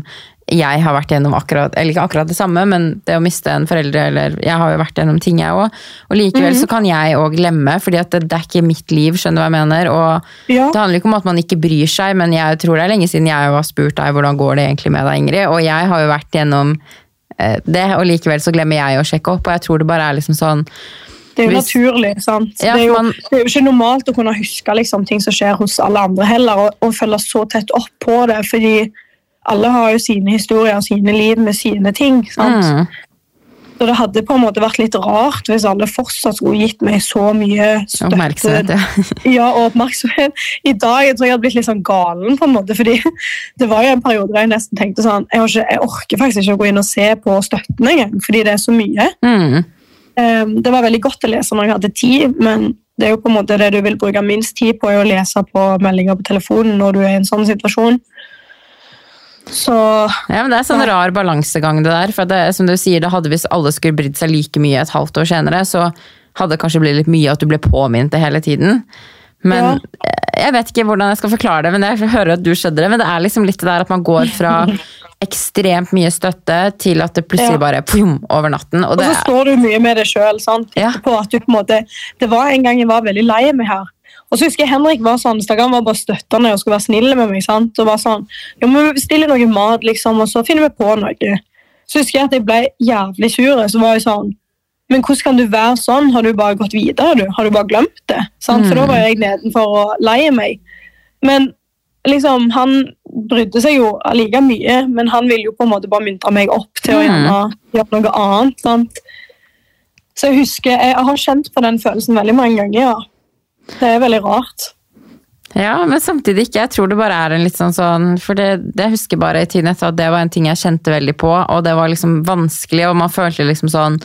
jeg har vært gjennom akkurat Eller ikke akkurat det samme, men det å miste en forelder eller Jeg har jo vært gjennom ting, jeg òg. Og likevel så kan jeg òg glemme, fordi at det, det er ikke mitt liv, skjønner du hva jeg mener. Og Ja. det handler ikke om at man ikke bryr seg, men jeg tror det er lenge siden jeg har spurt deg hvordan går det egentlig med deg, Ingrid. Og jeg har jo vært gjennom eh, det, og likevel så glemmer jeg å sjekke opp. Og jeg tror det bare er liksom sånn Det er jo naturlig. sant? Ja, det, er jo, man- det er jo ikke normalt å kunne huske liksom, ting som skjer hos alle andre heller, og, og følge så tett opp på det, fordi alle har jo sine historier og sine liv med sine ting. sant? mm, Så det hadde på en måte vært litt rart hvis alle fortsatt skulle gitt meg så mye støtte oppmerksomhet. Ja. ja, og oppmerksomhet. I dag jeg tror jeg hadde blitt litt sånn galen, på en måte, fordi det var jo en periode der jeg nesten tenkte sånn Jeg, har ikke, jeg orker faktisk ikke å gå inn og se på støtten engang, fordi det er så mye. Mm, Um, det var veldig godt å lese når jeg hadde tid, men det er jo på en måte det du vil bruke minst tid på, er å lese på meldinger på telefonen når du er i en sånn situasjon. Så Ja, men Det er sånn rar balansegang, det der. For det, som du sier, det hadde Hvis alle skulle brydd seg like mye et halvt år senere, så hadde det kanskje blitt litt mye at du ble påminnet det hele tiden. Men ja. Jeg vet ikke hvordan jeg skal forklare det, men jeg hører at du skjønner det. Men det er liksom litt det der at man går fra ekstremt mye støtte til at det plutselig Ja. bare pum, over natten. Og Og så står du mye med det sjøl. Ja. Det var en gang jeg var veldig lei meg her. Og så husker jeg Henrik var sånn, så han var bare støttende og skulle være snill med meg. sant? Og var sånn, jo, men Vi bestiller noe mat, liksom, og så finner vi på noe. Så husker jeg at jeg ble jævlig sur. Så var jeg sånn Men hvordan kan du være sånn? Har du bare gått videre? du? Har du bare glemt det? Sant? For da var jeg nedenfor og lei meg. Men liksom, han brydde seg jo like mye, men han ville jo på en måte bare muntre meg opp til å Mm. gjerne gjøre noe annet. sant? Så jeg husker, jeg har kjent på den følelsen veldig mange ganger. ja. Det er veldig rart. ja, men samtidig ikke. Jeg tror det bare er en litt sånn sånn For det, det husker jeg bare i tiden etter at det var en ting jeg kjente veldig på, og det var liksom vanskelig, og man følte liksom sånn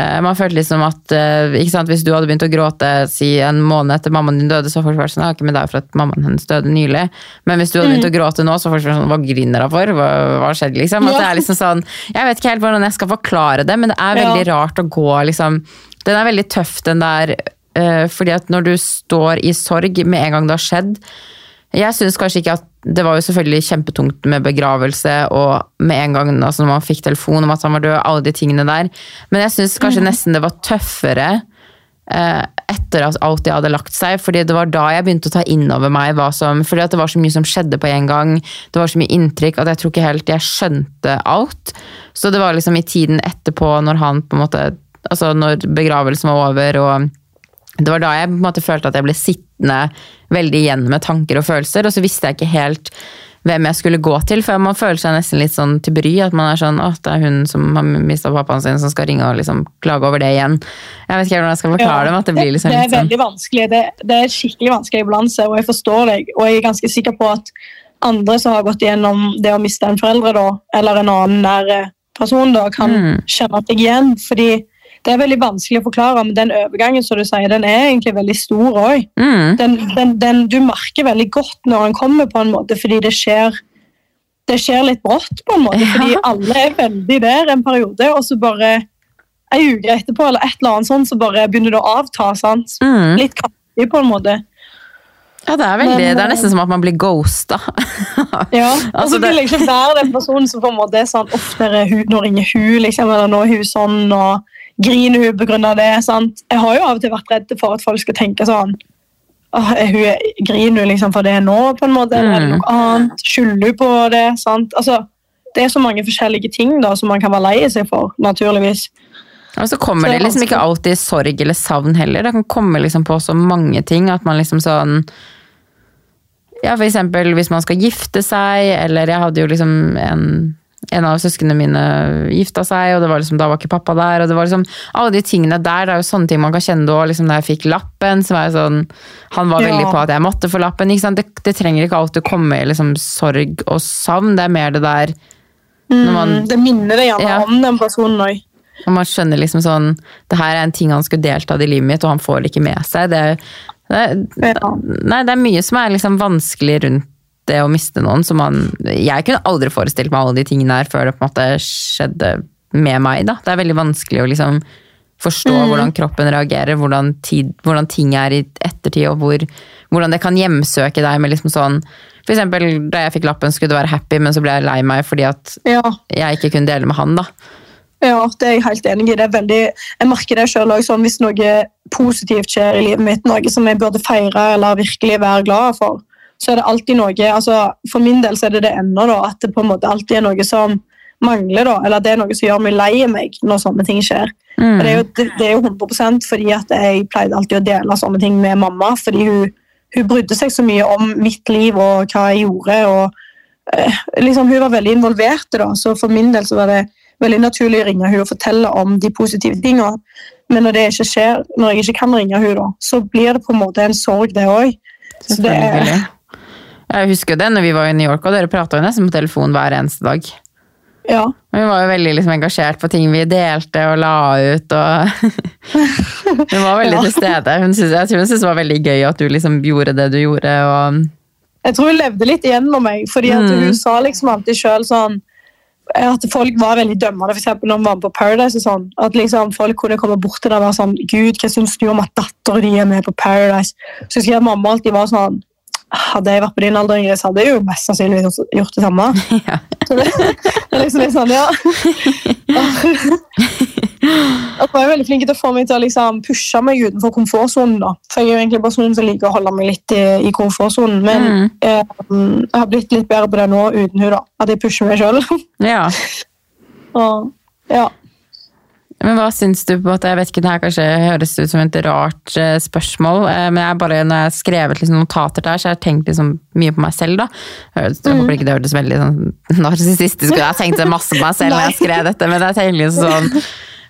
Eh, Man følte liksom at eh, ikke sant, Hvis du hadde begynt å gråte si en måned etter mammaen din døde, så folk var sånn, ja, ikke med er for at mammaen hennes døde nylig. Men hvis du hadde begynt å gråte nå, så folk var sånn, hva griner hun for? Hva, hva skjedde, liksom? At Ja. det er liksom sånn, Jeg vet ikke helt hvordan jeg skal forklare det, men det er veldig rart å gå liksom Den er veldig tøff, den der. Eh, fordi at når du står i sorg med en gang det har skjedd jeg synes kanskje ikke at Det var jo selvfølgelig kjempetungt med begravelse og med en gang altså når man fikk telefon om at han var død, alle de tingene der. Men jeg syns kanskje nesten det var tøffere eh, etter at alt det hadde lagt seg. fordi det var da jeg begynte å ta inn over meg hva som fordi at det var så mye som skjedde på en gang. Det var så mye inntrykk at jeg tror ikke helt jeg skjønte alt. Så det var liksom i tiden etterpå, når han på en måte altså når begravelsen var over og det var da jeg på en måte følte at jeg ble sittende veldig igjen med tanker og følelser, og så visste jeg ikke helt hvem jeg skulle gå til, for man føler seg nesten litt sånn til bry, at man er sånn, åh, det er hun som har mistet pappaen sin, som skal ringe og liksom klage over det igjen. Jeg vet ikke hvordan jeg skal forklare det, men at det blir liksom det er litt sånn. veldig vanskelig. Det, det er skikkelig vanskelig balanse, og jeg forstår deg. Og jeg er ganske sikker på at andre som har gått igjennom det å miste en foreldre, da, eller en annen nær person, da, kan Mm. kjenne seg igjen. fordi det er veldig vanskelig å forklare, men den overgangen som du sier, den er egentlig veldig stor òg. Mm, du merker veldig godt når den kommer, på en måte, fordi det skjer det skjer litt brått, på en måte, fordi Ja. alle er veldig der en periode, og så bare ei uke etterpå eller et eller annet sånt, så bare begynner det å avta. sant? mm. Litt kraftig, på en måte. Ja, det er veldig, Men, det er nesten som at man blir ghosta. Ja, Og Altså, så vil jeg ikke være den personen som på en måte er sånn Uff, nå ringer hun, liksom, eller nå er hun sånn, og griner hun pga. det. sant? Jeg har jo av og til vært redd for at folk skal tenke sånn hun, Griner hun liksom for det nå, på en måte? Eller er det Mm. noe annet? Skylder hun på det? sant? Altså, Det er så mange forskjellige ting da, som man kan være lei seg for, naturligvis. Og så kommer Så det liksom ikke alltid sorg eller savn heller. Det kan komme liksom på så mange ting at man liksom sånn Ja, for eksempel hvis man skal gifte seg, eller jeg hadde jo liksom en en av søsknene mine gifta seg, og det var liksom, da var ikke pappa der. og det var liksom, Alle de tingene der, det er jo sånne ting man kan kjenne da. Liksom, da jeg fikk lappen, så var jeg sånn Han var Ja. veldig på at jeg måtte få lappen. Det, det trenger ikke alltid komme i liksom, sorg og savn. Det er mer det der Når man- Mm, det minner deg gjerne Ja. om den personen òg. Og man skjønner liksom sånn Det her er en ting han skulle deltatt i livet mitt, og han får det ikke med seg. Det, det, Ja. nei, det er mye som er liksom vanskelig rundt det å miste noen. Som man, jeg kunne aldri forestilt meg alle de tingene her før det på en måte skjedde med meg. Da. Det er veldig vanskelig å liksom forstå hvordan kroppen reagerer, hvordan, tid, hvordan ting er i ettertid, og hvor, hvordan det kan hjemsøke deg med liksom sånn For eksempel da jeg fikk lappen, skulle det være happy, men så ble jeg lei meg fordi at Ja. jeg ikke kunne dele med han. da. Ja, det er jeg helt enig i. Det er veldig, jeg merker det selv også, sånn, Hvis noe positivt skjer i livet mitt, noe som jeg burde feire eller virkelig være glad for, så er det alltid noe altså, For min del så er det det ennå, da, at det på en måte alltid er noe som mangler. da, Eller det er noe som gjør meg lei meg når sånne ting skjer. Mm. Det, er jo, det, det er jo 100 fordi at jeg pleide alltid å dele sånne ting med mamma. Fordi hun, hun brydde seg så mye om mitt liv og hva jeg gjorde. og eh, liksom Hun var veldig involvert, da, så for min del så var det veldig naturlig å ringe hun og fortelle om de positive tingene. Men når det ikke skjer, når jeg ikke kan ringe hun da, så blir det på en måte en sorg, det òg. Så det er. Jeg husker jo det når vi var i New York, og dere prata jo nesten på telefon hver eneste dag. Ja. Og Vi var jo veldig liksom, engasjert på ting vi delte og la ut. og Hun var veldig Ja. til stede. Hun synes, jeg tror hun syntes det var veldig gøy at du liksom gjorde det du gjorde. og Jeg tror hun levde litt gjennom meg, fordi Mm. hun sa liksom alltid sjøl sånn at folk var veldig dømmende, f.eks. når hun var med på Paradise. og sånn, At liksom folk kunne komme bort til deg og være sånn Gud, hva syns du om at datteren din er med på Paradise? Så husker jeg at mamma alltid var sånn Hadde jeg vært på din alder, Ingrid, så hadde jeg jo mest sannsynlig gjort- det samme. Ja. Så det, det er liksom litt sånn, ja. Og jeg er veldig flink til å få meg til å liksom pushe meg utenfor komfortsonen. da. For jeg er jo egentlig personen som liker å holde meg litt i, i komfortsonen. Men Mm. eh, jeg har blitt litt bedre på det nå uten hun da. At jeg pusher meg sjøl. ja. ja. Men hva syns du på at Jeg vet ikke, det her kanskje høres ut som et rart eh, spørsmål, eh, men jeg bare, når jeg har skrevet liksom, notater der, så har jeg tenkt liksom, mye på meg selv. da. Jeg Mm. håper ikke det hørtes veldig sånn, narsissistisk ut. Jeg har tenkt masse på meg selv når jeg skrev dette, men jeg tenker liksom sånn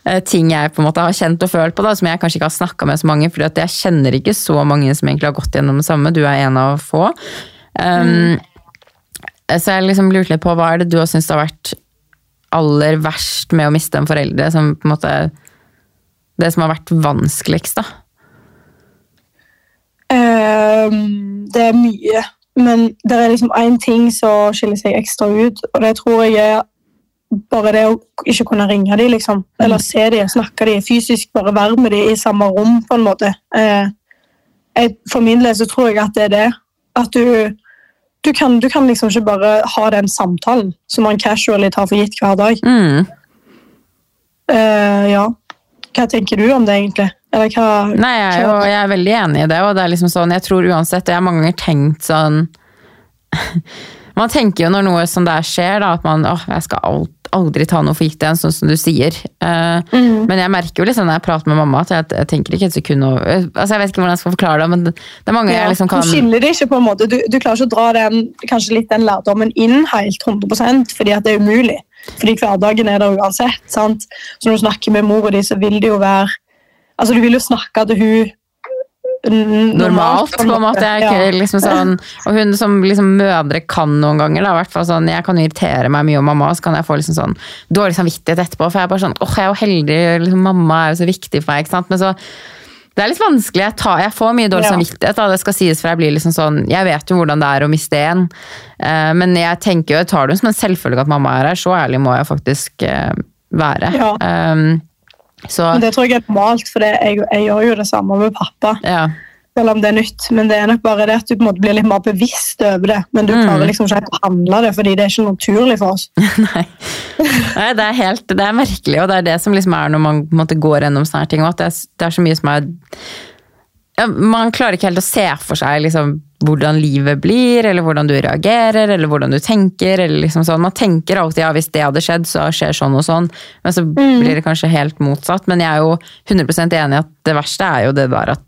eh, ting jeg på en måte har kjent og følt på, da, som jeg kanskje ikke har snakka med så mange, for jeg kjenner ikke så mange som egentlig har gått gjennom det samme. Du er en av få. Um, Så jeg liksom lurte litt på hva er det du har syntes har vært aller verst med å miste en foreldre? Som på en måte Det som har vært vanskeligst, da. Um, det er mye. Men det er liksom én ting som skiller seg ekstra ut, og det tror jeg er bare det å ikke kunne ringe dem, liksom. Eller se dem, snakke dem, fysisk bare være med dem i samme rom, på en måte. Eh, jeg, for min del så tror jeg at det er det. At du, du, kan, du kan liksom ikke bare ha den samtalen som man casually tar for gitt hver dag. Mm. Uh, ja. Hva tenker du om det, egentlig? Eller hva Nei, jeg er, jo, jeg er veldig enig i det, og det er liksom sånn, jeg tror uansett, og jeg har mange ganger tenkt sånn Man tenker jo når noe som det skjer, da, at man åh, jeg skal alt, aldri ta noe for gitt igjen, sånn som du sier. Eh, Men jeg merker jo liksom når jeg prater med mamma, at jeg, jeg tenker ikke et sekund over altså Jeg vet ikke hvordan jeg skal forklare det, men det, det er mange Ja, jeg liksom kan Du skiller det ikke på en måte. Du, du klarer ikke å dra den, kanskje litt den lærdommen inn helt 100% fordi at det er umulig. Fordi hverdagen er der uansett. sant? Så når du snakker med mora di, så vil det jo være Altså, du vil jo snakke til hun normalt, på en måte. Jeg, er Ja. liksom sånn, og hun som liksom mødre kan noen ganger, da, hvert fall sånn, jeg kan irritere meg mye om mamma, og så kan jeg få liksom sånn dårlig samvittighet etterpå, for jeg er bare sånn, åh, jeg er jo heldig, liksom, mamma er jo så viktig for meg, ikke sant? Men så, det er litt vanskelig, jeg, tar, jeg får mye dårlig Ja. samvittighet, da, det skal sies, for jeg blir liksom sånn, jeg vet jo hvordan det er å miste en, eh, men jeg tenker jo, jeg tar det som en selvfølge at mamma er her, så ærlig må jeg faktisk eh, være. Ja. Um, så, Men det tror jeg er normalt, for det, jeg, jeg gjør jo det samme med pappa. ja. selv om det er nytt. Men det er nok bare det at du på en måte blir litt mer bevisst over det. Men du Mm. klarer liksom ikke å handle det, fordi det er ikke naturlig for oss. Nei. Nei, det er helt det er merkelig, og det er det som liksom er når man på en måte, går gjennom sånne ting. At det er, det er så mye som er Man klarer ikke helt å se for seg liksom, hvordan livet blir, eller hvordan du reagerer, eller hvordan du tenker. eller liksom sånn. Man tenker alltid ja, hvis det hadde skjedd, så skjer sånn og sånn. Men så blir det kanskje helt motsatt. Men jeg er jo 100% enig i at det verste er jo det der at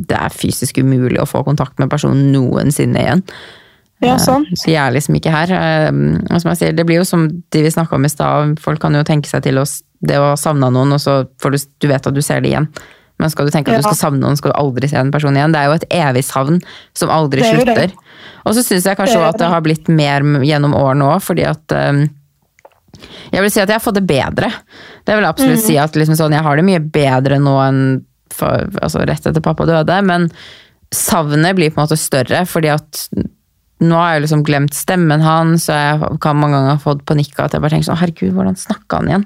det er fysisk umulig å få kontakt med personen noensinne igjen. Ja, sant. Så jeg er liksom ikke her. Eh, Og som jeg sier, det blir jo som de vi snakka om i stad, folk kan jo tenke seg til oss, det å savne noen, og så får du, du vet at du ser det igjen. Men skal du tenke at du skal savne noen, skal du aldri se en person igjen. Det er jo et evig savn som aldri er slutter. Og så syns jeg kanskje Det at det har blitt mer gjennom årene òg, fordi at um, Jeg vil si at jeg har fått det bedre. Det vil absolutt Mm. si at liksom sånn, jeg har det mye bedre nå enn for, altså rett etter pappa døde, men savnet blir på en måte større, fordi at nå har jeg liksom glemt stemmen hans, og jeg kan mange ganger ha fått panikk av at jeg bare tenker sånn, herregud, hvordan snakka han igjen?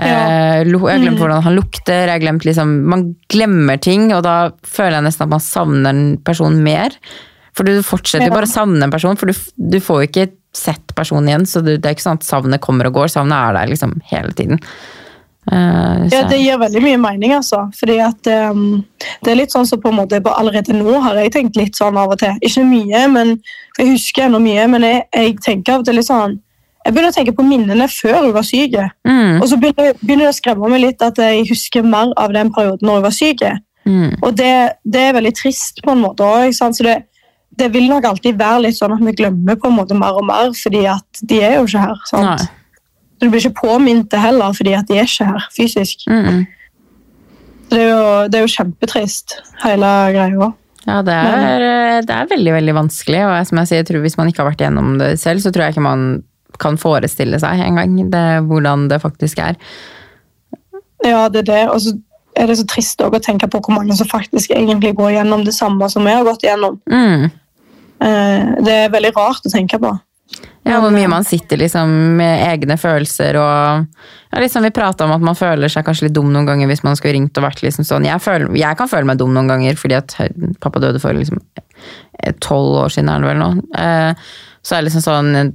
Eh, lo- jeg har glemt hvordan han lukter, jeg har glemt liksom, man glemmer ting, og da føler jeg nesten at man savner en person mer. For du fortsetter Ja. bare å savne en person, for du, du får jo ikke sett personen igjen, så det er ikke sånn at savnet kommer og går, savnet er der liksom hele tiden. Uh, Ja, Det gir veldig mye mening, altså. Fordi at um, Det er litt sånn som på en måte Allerede nå har jeg tenkt litt sånn av og til. Ikke mye, men jeg husker ennå mye. Men jeg, jeg tenker av og til litt sånn Jeg begynner å tenke på minnene før hun var syk. Mm, Og så begynner, begynner det å skremme meg litt at jeg husker mer av den perioden når hun var syk. mm, Og det, det er veldig trist på en måte òg. Så det, det vil nok alltid være litt sånn at vi glemmer på en måte mer og mer, fordi at de er jo ikke her. sant? Nei. Så du blir ikke påminnet heller, fordi at de er ikke her fysisk. mm, mm. Det er jo, det er jo kjempetrist, hele greia. Ja, det er, eh, det er veldig, veldig vanskelig, og jeg- som jeg sier, jeg tror hvis man ikke har vært igjennom det selv, så tror jeg ikke man kan forestille seg engang det, hvordan det faktisk er. Ja, det er det. Og så er det så trist å tenke på hvor mange som faktisk egentlig går gjennom det samme som vi har gått gjennom. Mm. Eh, Det er veldig rart å tenke på. Ja, hvor mye man sitter liksom med egne følelser og ja, liksom Vi prata om at man føler seg kanskje litt dum noen ganger hvis man skulle ringt og vært liksom sånn. Jeg, føler, jeg kan føle meg dum noen ganger fordi at pappa døde for liksom tolv år siden, er det vel nå. Eh, Så er det liksom sånn?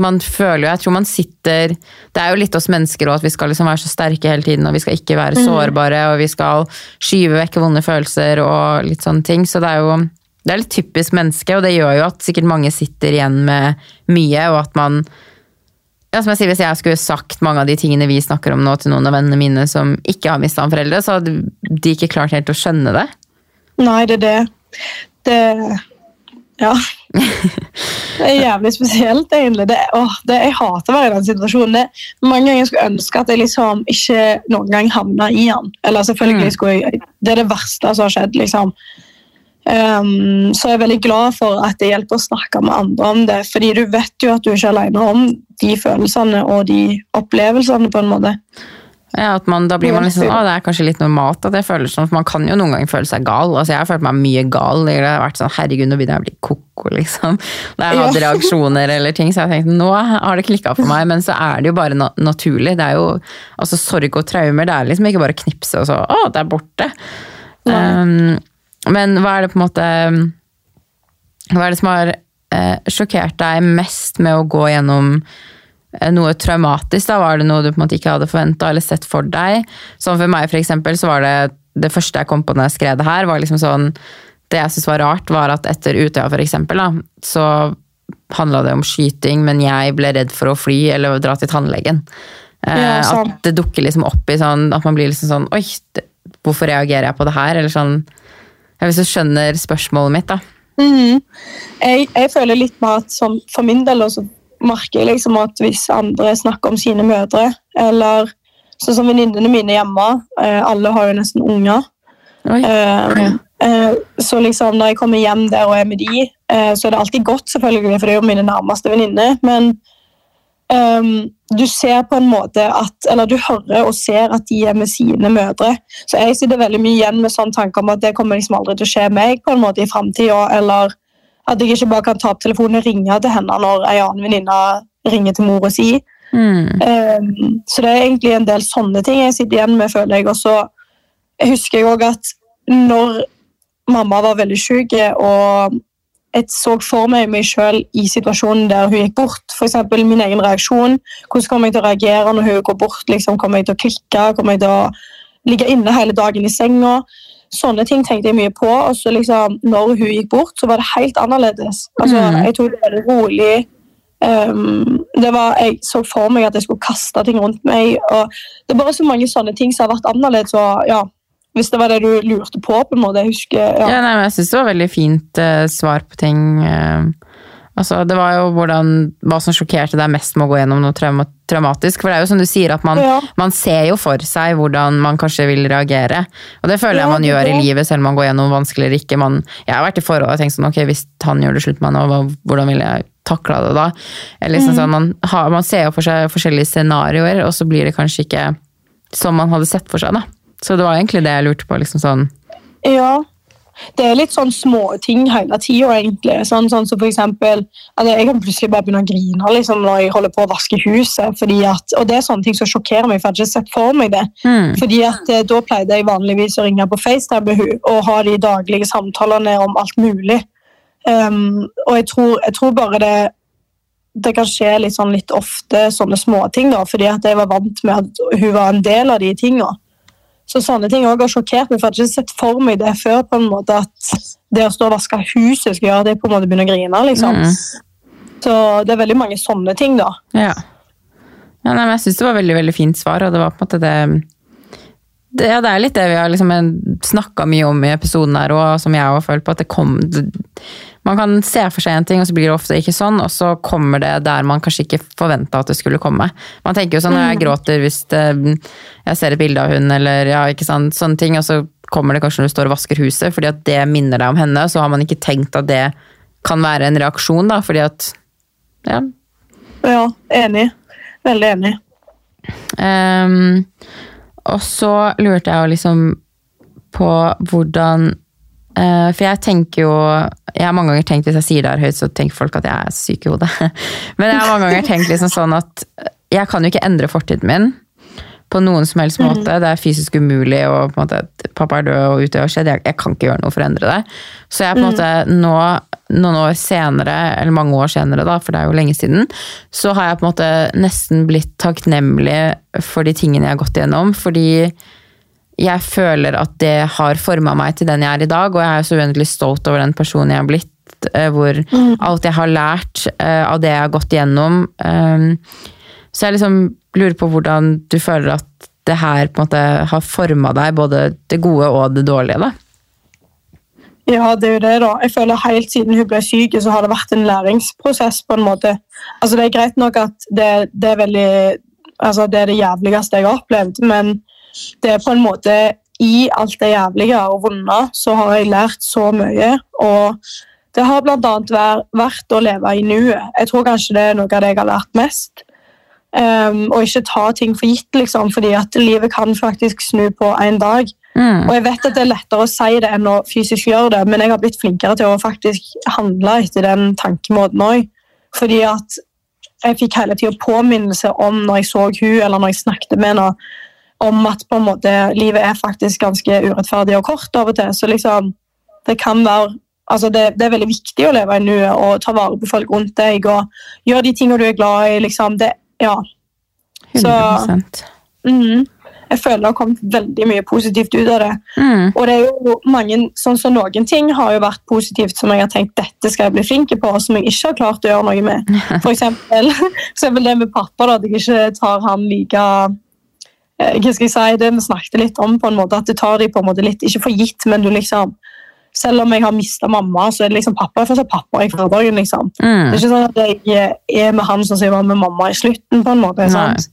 Man føler jo, jeg tror man sitter Det er jo litt oss mennesker òg, at vi skal liksom være så sterke hele tiden, og vi skal ikke være sårbare, og vi skal skyve vekk vonde følelser og litt sånne ting. Så det er jo det er litt typisk menneske, og det gjør jo at sikkert mange sitter igjen med mye, og at man ja, som jeg sier, Hvis jeg skulle sagt mange av de tingene vi snakker om nå til noen av vennene mine som ikke har mista en foreldre, så hadde de ikke klart helt å skjønne det. Nei, det er det. Det Ja. Det er jævlig spesielt, egentlig. Det, åh, det, jeg hater å være i den situasjonen. Det, mange ganger skulle jeg ønske at jeg liksom ikke noen gang havna i den. Eller selvfølgelig skulle jeg Det er det verste som har skjedd, liksom. Um, så jeg er veldig glad for at det hjelper å snakke med andre om det. fordi du vet jo at du ikke er alene om de følelsene og de opplevelsene, på en måte. Ja, at man, da blir man liksom, å, Det er kanskje litt normalt at jeg føler sånn, for man kan jo noen ganger føle seg gal. altså Jeg har følt meg mye gal. Det har vært sånn, Herregud, nå begynner jeg å bli ko-ko, liksom. Da jeg hadde Ja. reaksjoner eller ting, så jeg tenkte nå har det klikka for meg. Men så er det jo bare na naturlig. Det er jo, altså Sorg og traumer, det er liksom ikke bare å knipse og så Å, det er borte. Um, men hva er det på en måte Hva er det som har eh, sjokkert deg mest med å gå gjennom noe traumatisk? da? Var det noe du på en måte ikke hadde forventa eller sett for deg? Sånn for meg, for eksempel, så var det det første jeg kom på når jeg skrev det her, var liksom sånn Det jeg syntes var rart, var at etter Utøya, for eksempel, da, så handla det om skyting, men jeg ble redd for å fly eller dra til tannlegen. Eh, Ja, at det dukker liksom opp i sånn At man blir liksom sånn Oi, hvorfor reagerer jeg på det her? Eller sånn Hvis du skjønner spørsmålet mitt, da. Mhm. Jeg, jeg føler litt med at som, For min del også merker jeg liksom at hvis andre snakker om sine mødre, eller sånn som venninnene mine hjemme eh, Alle har jo nesten unger. Oi. Eh, eh, så liksom når jeg kommer hjem der og er med de, eh, så er det alltid godt, selvfølgelig, for det er jo mine nærmeste venninner. Men ehm, du ser på en måte at Eller du hører og ser at de er med sine mødre. Så jeg sitter veldig mye igjen med sånn tanke om at det kommer liksom aldri til å skje meg på en måte i framtida. Eller at jeg ikke bare kan ta opp telefonen og ringe til henne når ei annen venninne ringer til mora si. Mm. Um, så det er egentlig en del sånne ting jeg sitter igjen med, føler jeg. Og så husker jeg òg at når mamma var veldig syk, og jeg så for meg meg sjøl i situasjonen der hun gikk bort. F.eks. min egen reaksjon. Hvordan kommer jeg til å reagere når hun går bort? Liksom, kommer jeg til å klikke? Kommer jeg til å ligge inne hele dagen i senga? Sånne ting tenkte jeg mye på. Og så liksom, når hun gikk bort, så var det helt annerledes. Altså, Mm. Jeg tok det veldig rolig. Um, det var, jeg så for meg at jeg skulle kaste ting rundt meg. og Det er bare så mange sånne ting som har vært annerledes. Og, ja, hvis det var det du lurte på, på en måte. Jeg husker, ja. Ja, nei, men jeg syns det var veldig fint uh, svar på ting. Uh, altså, det var jo hvordan, hva som sjokkerte deg mest med å gå gjennom noe trauma traumatisk. For det er jo som du sier, at man, Ja. man ser jo for seg hvordan man kanskje vil reagere. Og det føler Ja, jeg man det gjør i livet, selv om man går gjennom vanskelig eller ikke. Man, jeg har vært i forhold og tenkt sånn, ok, hvis han gjør det slutt med meg nå, hvordan vil jeg takle det da? Eller Mm. liksom sånn, man, har, man ser jo for seg forskjellige scenarioer, og så blir det kanskje ikke som man hadde sett for seg da. Så det var egentlig det jeg lurte på, liksom sånn. Ja. Det er litt sånn små ting hele tida, egentlig. Sånn, sånn som for eksempel at Jeg kan plutselig bare begynne å grine liksom, når jeg holder på å vaske huset. Fordi at, og det er sånne ting som sjokkerer meg, for jeg har ikke sett for meg det. Mm. Fordi at eh, Da pleide jeg vanligvis å ringe på FaceTime med hun og ha de daglige samtalene om alt mulig. Um, og jeg tror, jeg tror bare det det kan skje litt, sånn, litt ofte sånne småting, da, fordi at jeg var vant med at hun var en del av de tinga. Så sånne ting også har sjokkert meg, for jeg har ikke sett for meg det før. på en måte At det å stå og vaske huset skal gjøre at jeg på en måte begynner å grine. liksom. Mm. Så det er veldig mange sånne ting, da. Ja. ja nei, men jeg syns det var veldig veldig fint svar, og det var på en måte det det, ja, det er litt det vi har liksom snakka mye om i episoden her, òg, som jeg har følt på. at det kom, Man kan se for seg en ting, og så blir det ofte ikke sånn, og så kommer det der man kanskje ikke forventa at det skulle komme. Man tenker jo sånn når jeg gråter hvis det, jeg ser et bilde av hun, eller ja, ikke sant, sånne ting, og så kommer det kanskje når du står og vasker huset, fordi at det minner deg om henne, så har man ikke tenkt at det kan være en reaksjon, da, fordi at ja, Ja, enig. Veldig enig. Ehm, og så lurte jeg jo liksom på hvordan eh, For jeg tenker jo Jeg har mange ganger tenkt hvis jeg sier det her høyt, så tenker folk at jeg er syk i hodet. Men jeg har mange ganger tenkt liksom sånn at jeg kan jo ikke endre fortiden min på noen som helst måte. Det er fysisk umulig, og på en måte, pappa er død og ute og skjedd. Jeg, jeg kan ikke gjøre noe for å endre det. Så jeg på en måte nå, noen år senere, eller mange år senere, da, for det er jo lenge siden, så har jeg på en måte nesten blitt takknemlig for de tingene jeg har gått igjennom. Fordi jeg føler at det har forma meg til den jeg er i dag, og jeg er så uendelig stolt over den personen jeg har blitt. Hvor Hvor alt jeg har lært eh, av det jeg har gått igjennom eh, Så jeg liksom lurer på hvordan du føler at det her på en måte har forma deg, både det gode og det dårlige. da. Ja, det er jo det, da. Jeg føler Helt siden hun ble syk, så har det vært en læringsprosess. på en måte. Altså, Det er greit nok at det, det er veldig altså, det er det jævligste jeg har opplevd, men det er på en måte i alt det jævlige og vonde, så har jeg lært så mye. Og det har bl.a. Vær, vært å leve i nuet. Jeg tror kanskje det er noe av det jeg har lært mest. Um, og ikke ta ting for gitt, liksom, fordi at livet kan faktisk snu på en dag. Mm. Og jeg vet at det er lettere å si det enn å fysisk gjøre det, men jeg har blitt flinkere til å faktisk handle etter den tankemåten òg. Fordi at jeg fikk hele tida påminnelse om når jeg så hun, eller når jeg snakket med henne, om at på en måte livet er faktisk ganske urettferdig og kort av og til. Så liksom, det kan være altså det, det er veldig viktig å leve i nuet og ta vare på folk rundt deg og gjøre de tingene du er glad i. liksom, det, ja. Så 100 mhm. jeg føler det har kommet veldig mye positivt ut av det. mm. Og det er jo mange, sånn som Noen ting har jo vært positivt som jeg har tenkt dette skal jeg bli flink på, og som jeg ikke har klart å gjøre noe med. For eksempel, for eksempel det med pappa, da, at jeg ikke tar han like eh, Hva skal jeg si, det vi snakket litt om, på en måte, at du tar de på en måte litt, ikke for gitt, men du liksom Selv om jeg har mista mamma, så er det liksom pappa for pappa i hverdagen. liksom. Det Mm. er ikke sånn at jeg er med han som jeg var med mamma i slutten. på en måte, sant?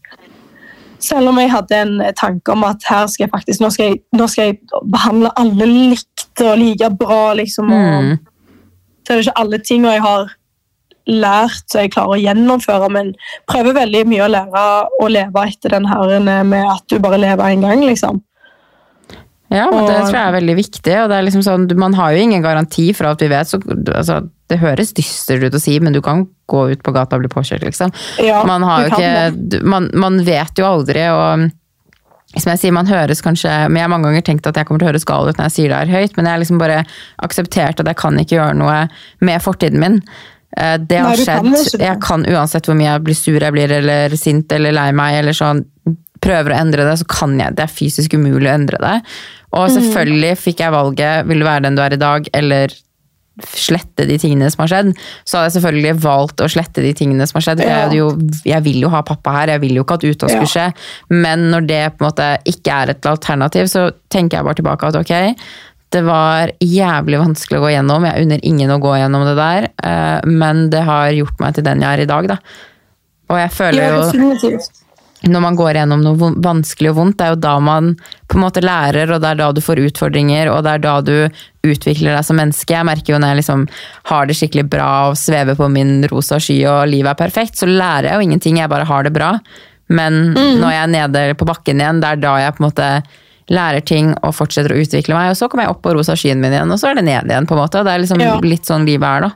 Selv om jeg hadde en tanke om at her skal jeg faktisk, nå skal jeg, nå skal jeg behandle alle likt og like bra. liksom, og Mm. Så er det ikke alle tinga jeg har lært så jeg klarer å gjennomføre, men prøver veldig mye å lære å leve etter den her med at du bare lever en gang. liksom. Ja, men det tror jeg er veldig viktig. og det er liksom sånn, Man har jo ingen garanti for alt vi vet. så altså, Det høres dystert ut å si, men du kan gå ut på gata og bli påkjørt, liksom. Ja, Man, har jo ikke, man, man vet jo aldri, og som jeg sier, man høres kanskje Men jeg har mange ganger tenkt at jeg kommer til å høres gal ut når jeg sier det her høyt, men jeg har liksom bare akseptert at jeg kan ikke gjøre noe med fortiden min. Eh, Det har Nei, skjedd. kan. Jeg kan uansett hvor mye jeg blir sur jeg blir, eller sint eller lei meg, eller sånn prøver å endre det, så kan jeg. Det er fysisk umulig å endre det. Og selvfølgelig fikk jeg valget, vil du være den du er i dag, eller slette de tingene som har skjedd, så hadde jeg selvfølgelig valgt å slette de tingene som har skjedd. For jeg, jo, jeg vil jo ha pappa her, jeg vil jo ikke at uttak skulle skje. Men når det på en måte ikke er et alternativ, så tenker jeg bare tilbake at ok, det var jævlig vanskelig å gå gjennom. Jeg unner ingen å gå gjennom det der, eh, men det har gjort meg til den jeg er i dag, da. Og jeg føler jo. Når man går gjennom noe vanskelig og vondt, det er jo da man på en måte lærer, og det er da du får utfordringer, og det er da du utvikler deg som menneske. Jeg merker jo når jeg liksom har det skikkelig bra og svever på min rosa sky og livet er perfekt, så lærer jeg jo ingenting, jeg bare har det bra. Men når jeg er nede på bakken igjen, det er da jeg på en måte lærer ting og fortsetter å utvikle meg, og så kommer jeg opp på rosa skyen min igjen, og så er det ned igjen, på en måte. Og det er liksom Ja. litt sånn livet er, da.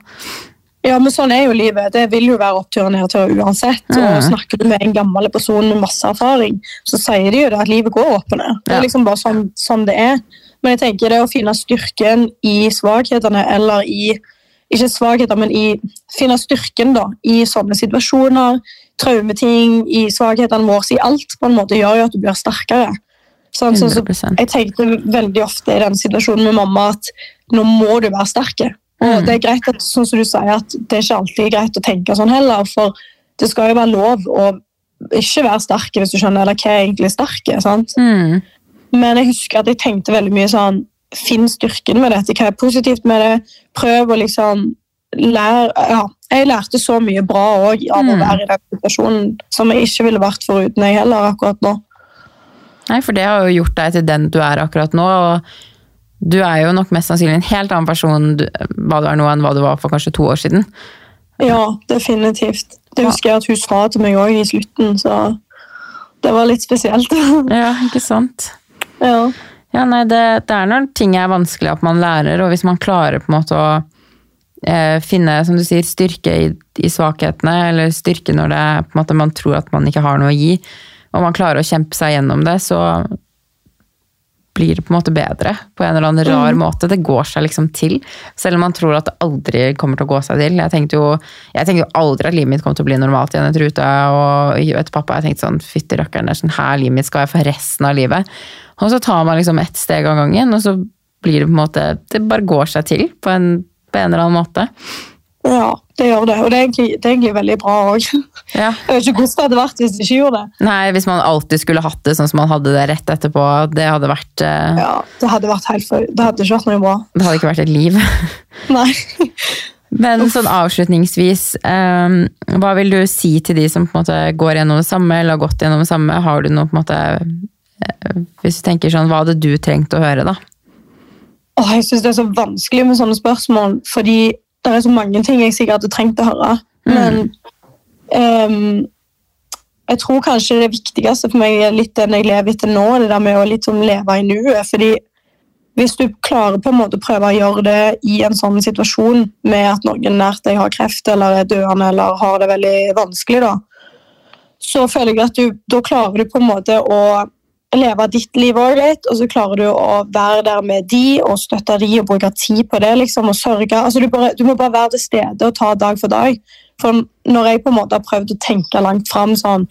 Ja, men sånn er jo livet. Det vil jo være opptur og nedtur uansett. Og snakker du med en gammel person med masse erfaring, så sier de jo det at livet går opp og ned. Det Ja. er liksom bare sånn, sånn det er. Men jeg tenker det å finne styrken i svakhetene, eller i Ikke svakheter, men i finne styrken da, i sånne situasjoner, traumeting, i svakhetene våre, i alt, på en måte gjør jo at du blir sterkere. Sånn, så, så jeg tenkte veldig ofte i den situasjonen med mamma at nå må du være sterk. Og det er greit at, sånn som du sier, at det er ikke alltid greit å tenke sånn heller, for det skal jo være lov å ikke være sterk, hvis du skjønner, eller hva er egentlig sterk. sant? Mm. Men jeg husker at jeg tenkte veldig mye sånn Finn styrken med dette. Hva er positivt med det? Prøv å liksom lære Ja, jeg lærte så mye bra òg av å Mm. være i den situasjonen som jeg ikke ville vært foruten jeg heller akkurat nå. Nei, for det har jo gjort deg til den du er akkurat nå. og Du er jo nok mest sannsynlig en helt annen person du, hva du er nå enn hva du var for kanskje to år siden. Ja, definitivt. Det husker jeg at hun sa til meg òg i slutten, så det var litt spesielt. Ja, ikke sant? ja. Ja, nei, det, det er når ting er vanskelig at man lærer, og hvis man klarer på en måte å eh, finne, som du sier, styrke i, i svakhetene, eller styrke når det er på en måte man tror at man ikke har noe å gi, og man klarer å kjempe seg gjennom det, så blir det på en måte bedre på en eller annen rar måte. Det går seg liksom til, selv om man tror at det aldri kommer til å gå seg til. Jeg tenkte jo, jeg tenkte jo aldri at livet mitt kom til å bli normalt igjen etter Ruta og etter pappa, jeg tenkte sånn, fytti rakkeren, er sånn her livet mitt skal være for resten av livet. Og så tar man liksom ett steg av gangen, og så blir det på en måte, det bare går seg til på en, på en eller annen måte. Ja, det gjør det. Og det er egentlig, det er egentlig veldig bra òg. Ja. Jeg vet ikke hvordan det hadde vært hvis det ikke gjorde det. Nei, hvis man alltid skulle hatt det sånn som man hadde det rett etterpå, det hadde vært, uh... Ja, Det hadde vært helt for, det hadde ikke vært noe bra. det hadde ikke vært et liv. Nei. Men sånn avslutningsvis, um, hva vil du si til de som på en måte går gjennom det samme, eller har gått gjennom det samme? Har du noe på en måte eh, Hvis du tenker sånn, hva hadde du trengt å høre, da? Åh, jeg syns det er så vanskelig med sånne spørsmål, fordi det er så mange ting jeg sikkert hadde trengt å høre. Men um, jeg tror kanskje det viktigste for meg er litt den jeg lever etter nå, det der med å sånn leve i nuet. fordi hvis du klarer på en måte å prøve å gjøre det i en sånn situasjon med at noen nært deg har kreft eller er døende eller har det veldig vanskelig, da, så føler jeg at du, da klarer du på en måte å leve ditt liv også litt, og så klarer du å være der med de og støtte de og bruke tid på det liksom, og sørge. Altså, du, bare, du må bare være til stede og ta dag for dag. For når jeg på en måte har prøvd å tenke langt fram sånn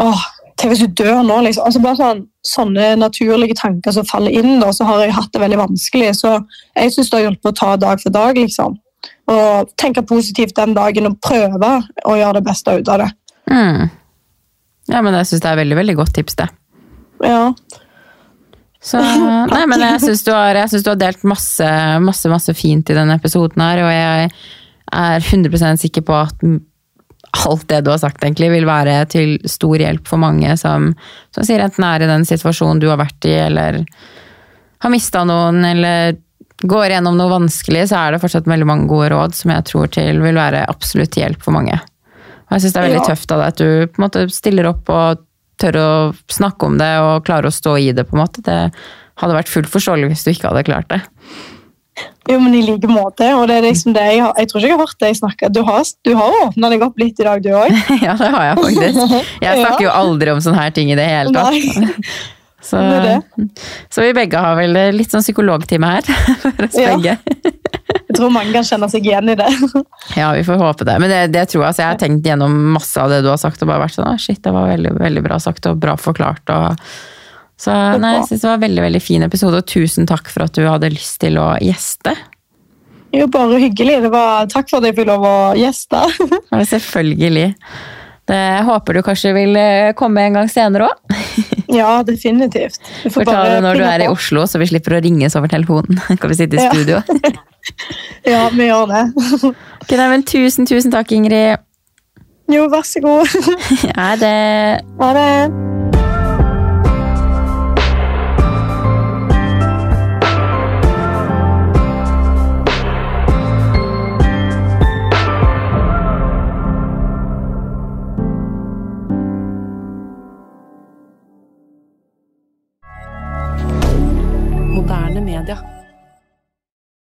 åh, Tenk hvis du dør nå, liksom. Altså bare sånn, Sånne naturlige tanker som faller inn, da, så har jeg hatt det veldig vanskelig. Så jeg syns det har hjulpet å ta dag for dag, liksom. Og tenke positivt den dagen og prøve å gjøre det beste ut av det. Mm. Ja, men jeg syns det er veldig, veldig godt tips, det. Ja. Så, nei, men jeg syns du, du har delt masse, masse, masse fint i denne episoden her, og jeg er 100 sikker på at alt det du har sagt egentlig vil være til stor hjelp for mange som, som sier enten er i den situasjonen du har vært i, eller har mista noen, eller går gjennom noe vanskelig, så er det fortsatt veldig mange gode råd som jeg tror til vil være absolutt hjelp for mange. Og jeg syns det er veldig Ja. tøft av deg at du på en måte stiller opp og tør å snakke om det og klarer å stå i det, på en måte. Det hadde vært fullt forståelig hvis du ikke hadde klart det. Jo, men i like måte. Og det er liksom det jeg, har, jeg tror ikke jeg har hørt deg snakke. Du har, du har åpna deg opp litt i dag, du òg. ja, det har jeg faktisk. Jeg snakker jo aldri om sånne her ting i det hele tatt. Så, Det det. så vi begge har vel litt sånn psykologtime her. For oss Ja. begge. Jeg tror mange kan kjenne seg igjen i det. Ja, vi får håpe det. Men det, det tror jeg. Altså, jeg har tenkt gjennom masse av det du har sagt, og bare vært sånn shit, det var veldig, veldig bra sagt og bra forklart. Og, så nei, jeg synes det var en veldig, veldig fin episode, og tusen takk for at du hadde lyst til å gjeste. Jo, bare hyggelig. Det var, takk for at jeg fikk lov å gjeste. Ja, selvfølgelig. Det, jeg håper du kanskje vil eh, komme en gang senere òg. Ja, definitivt. Du Får ta bare det når du er i. Oslo, så vi slipper å ringes over telefonen. Kan vi sitte i studio? Ja, vi gjør det. Ok, nei, men tusen, tusen takk, Ingrid. Jo, vær så god. Ha det. Ha det.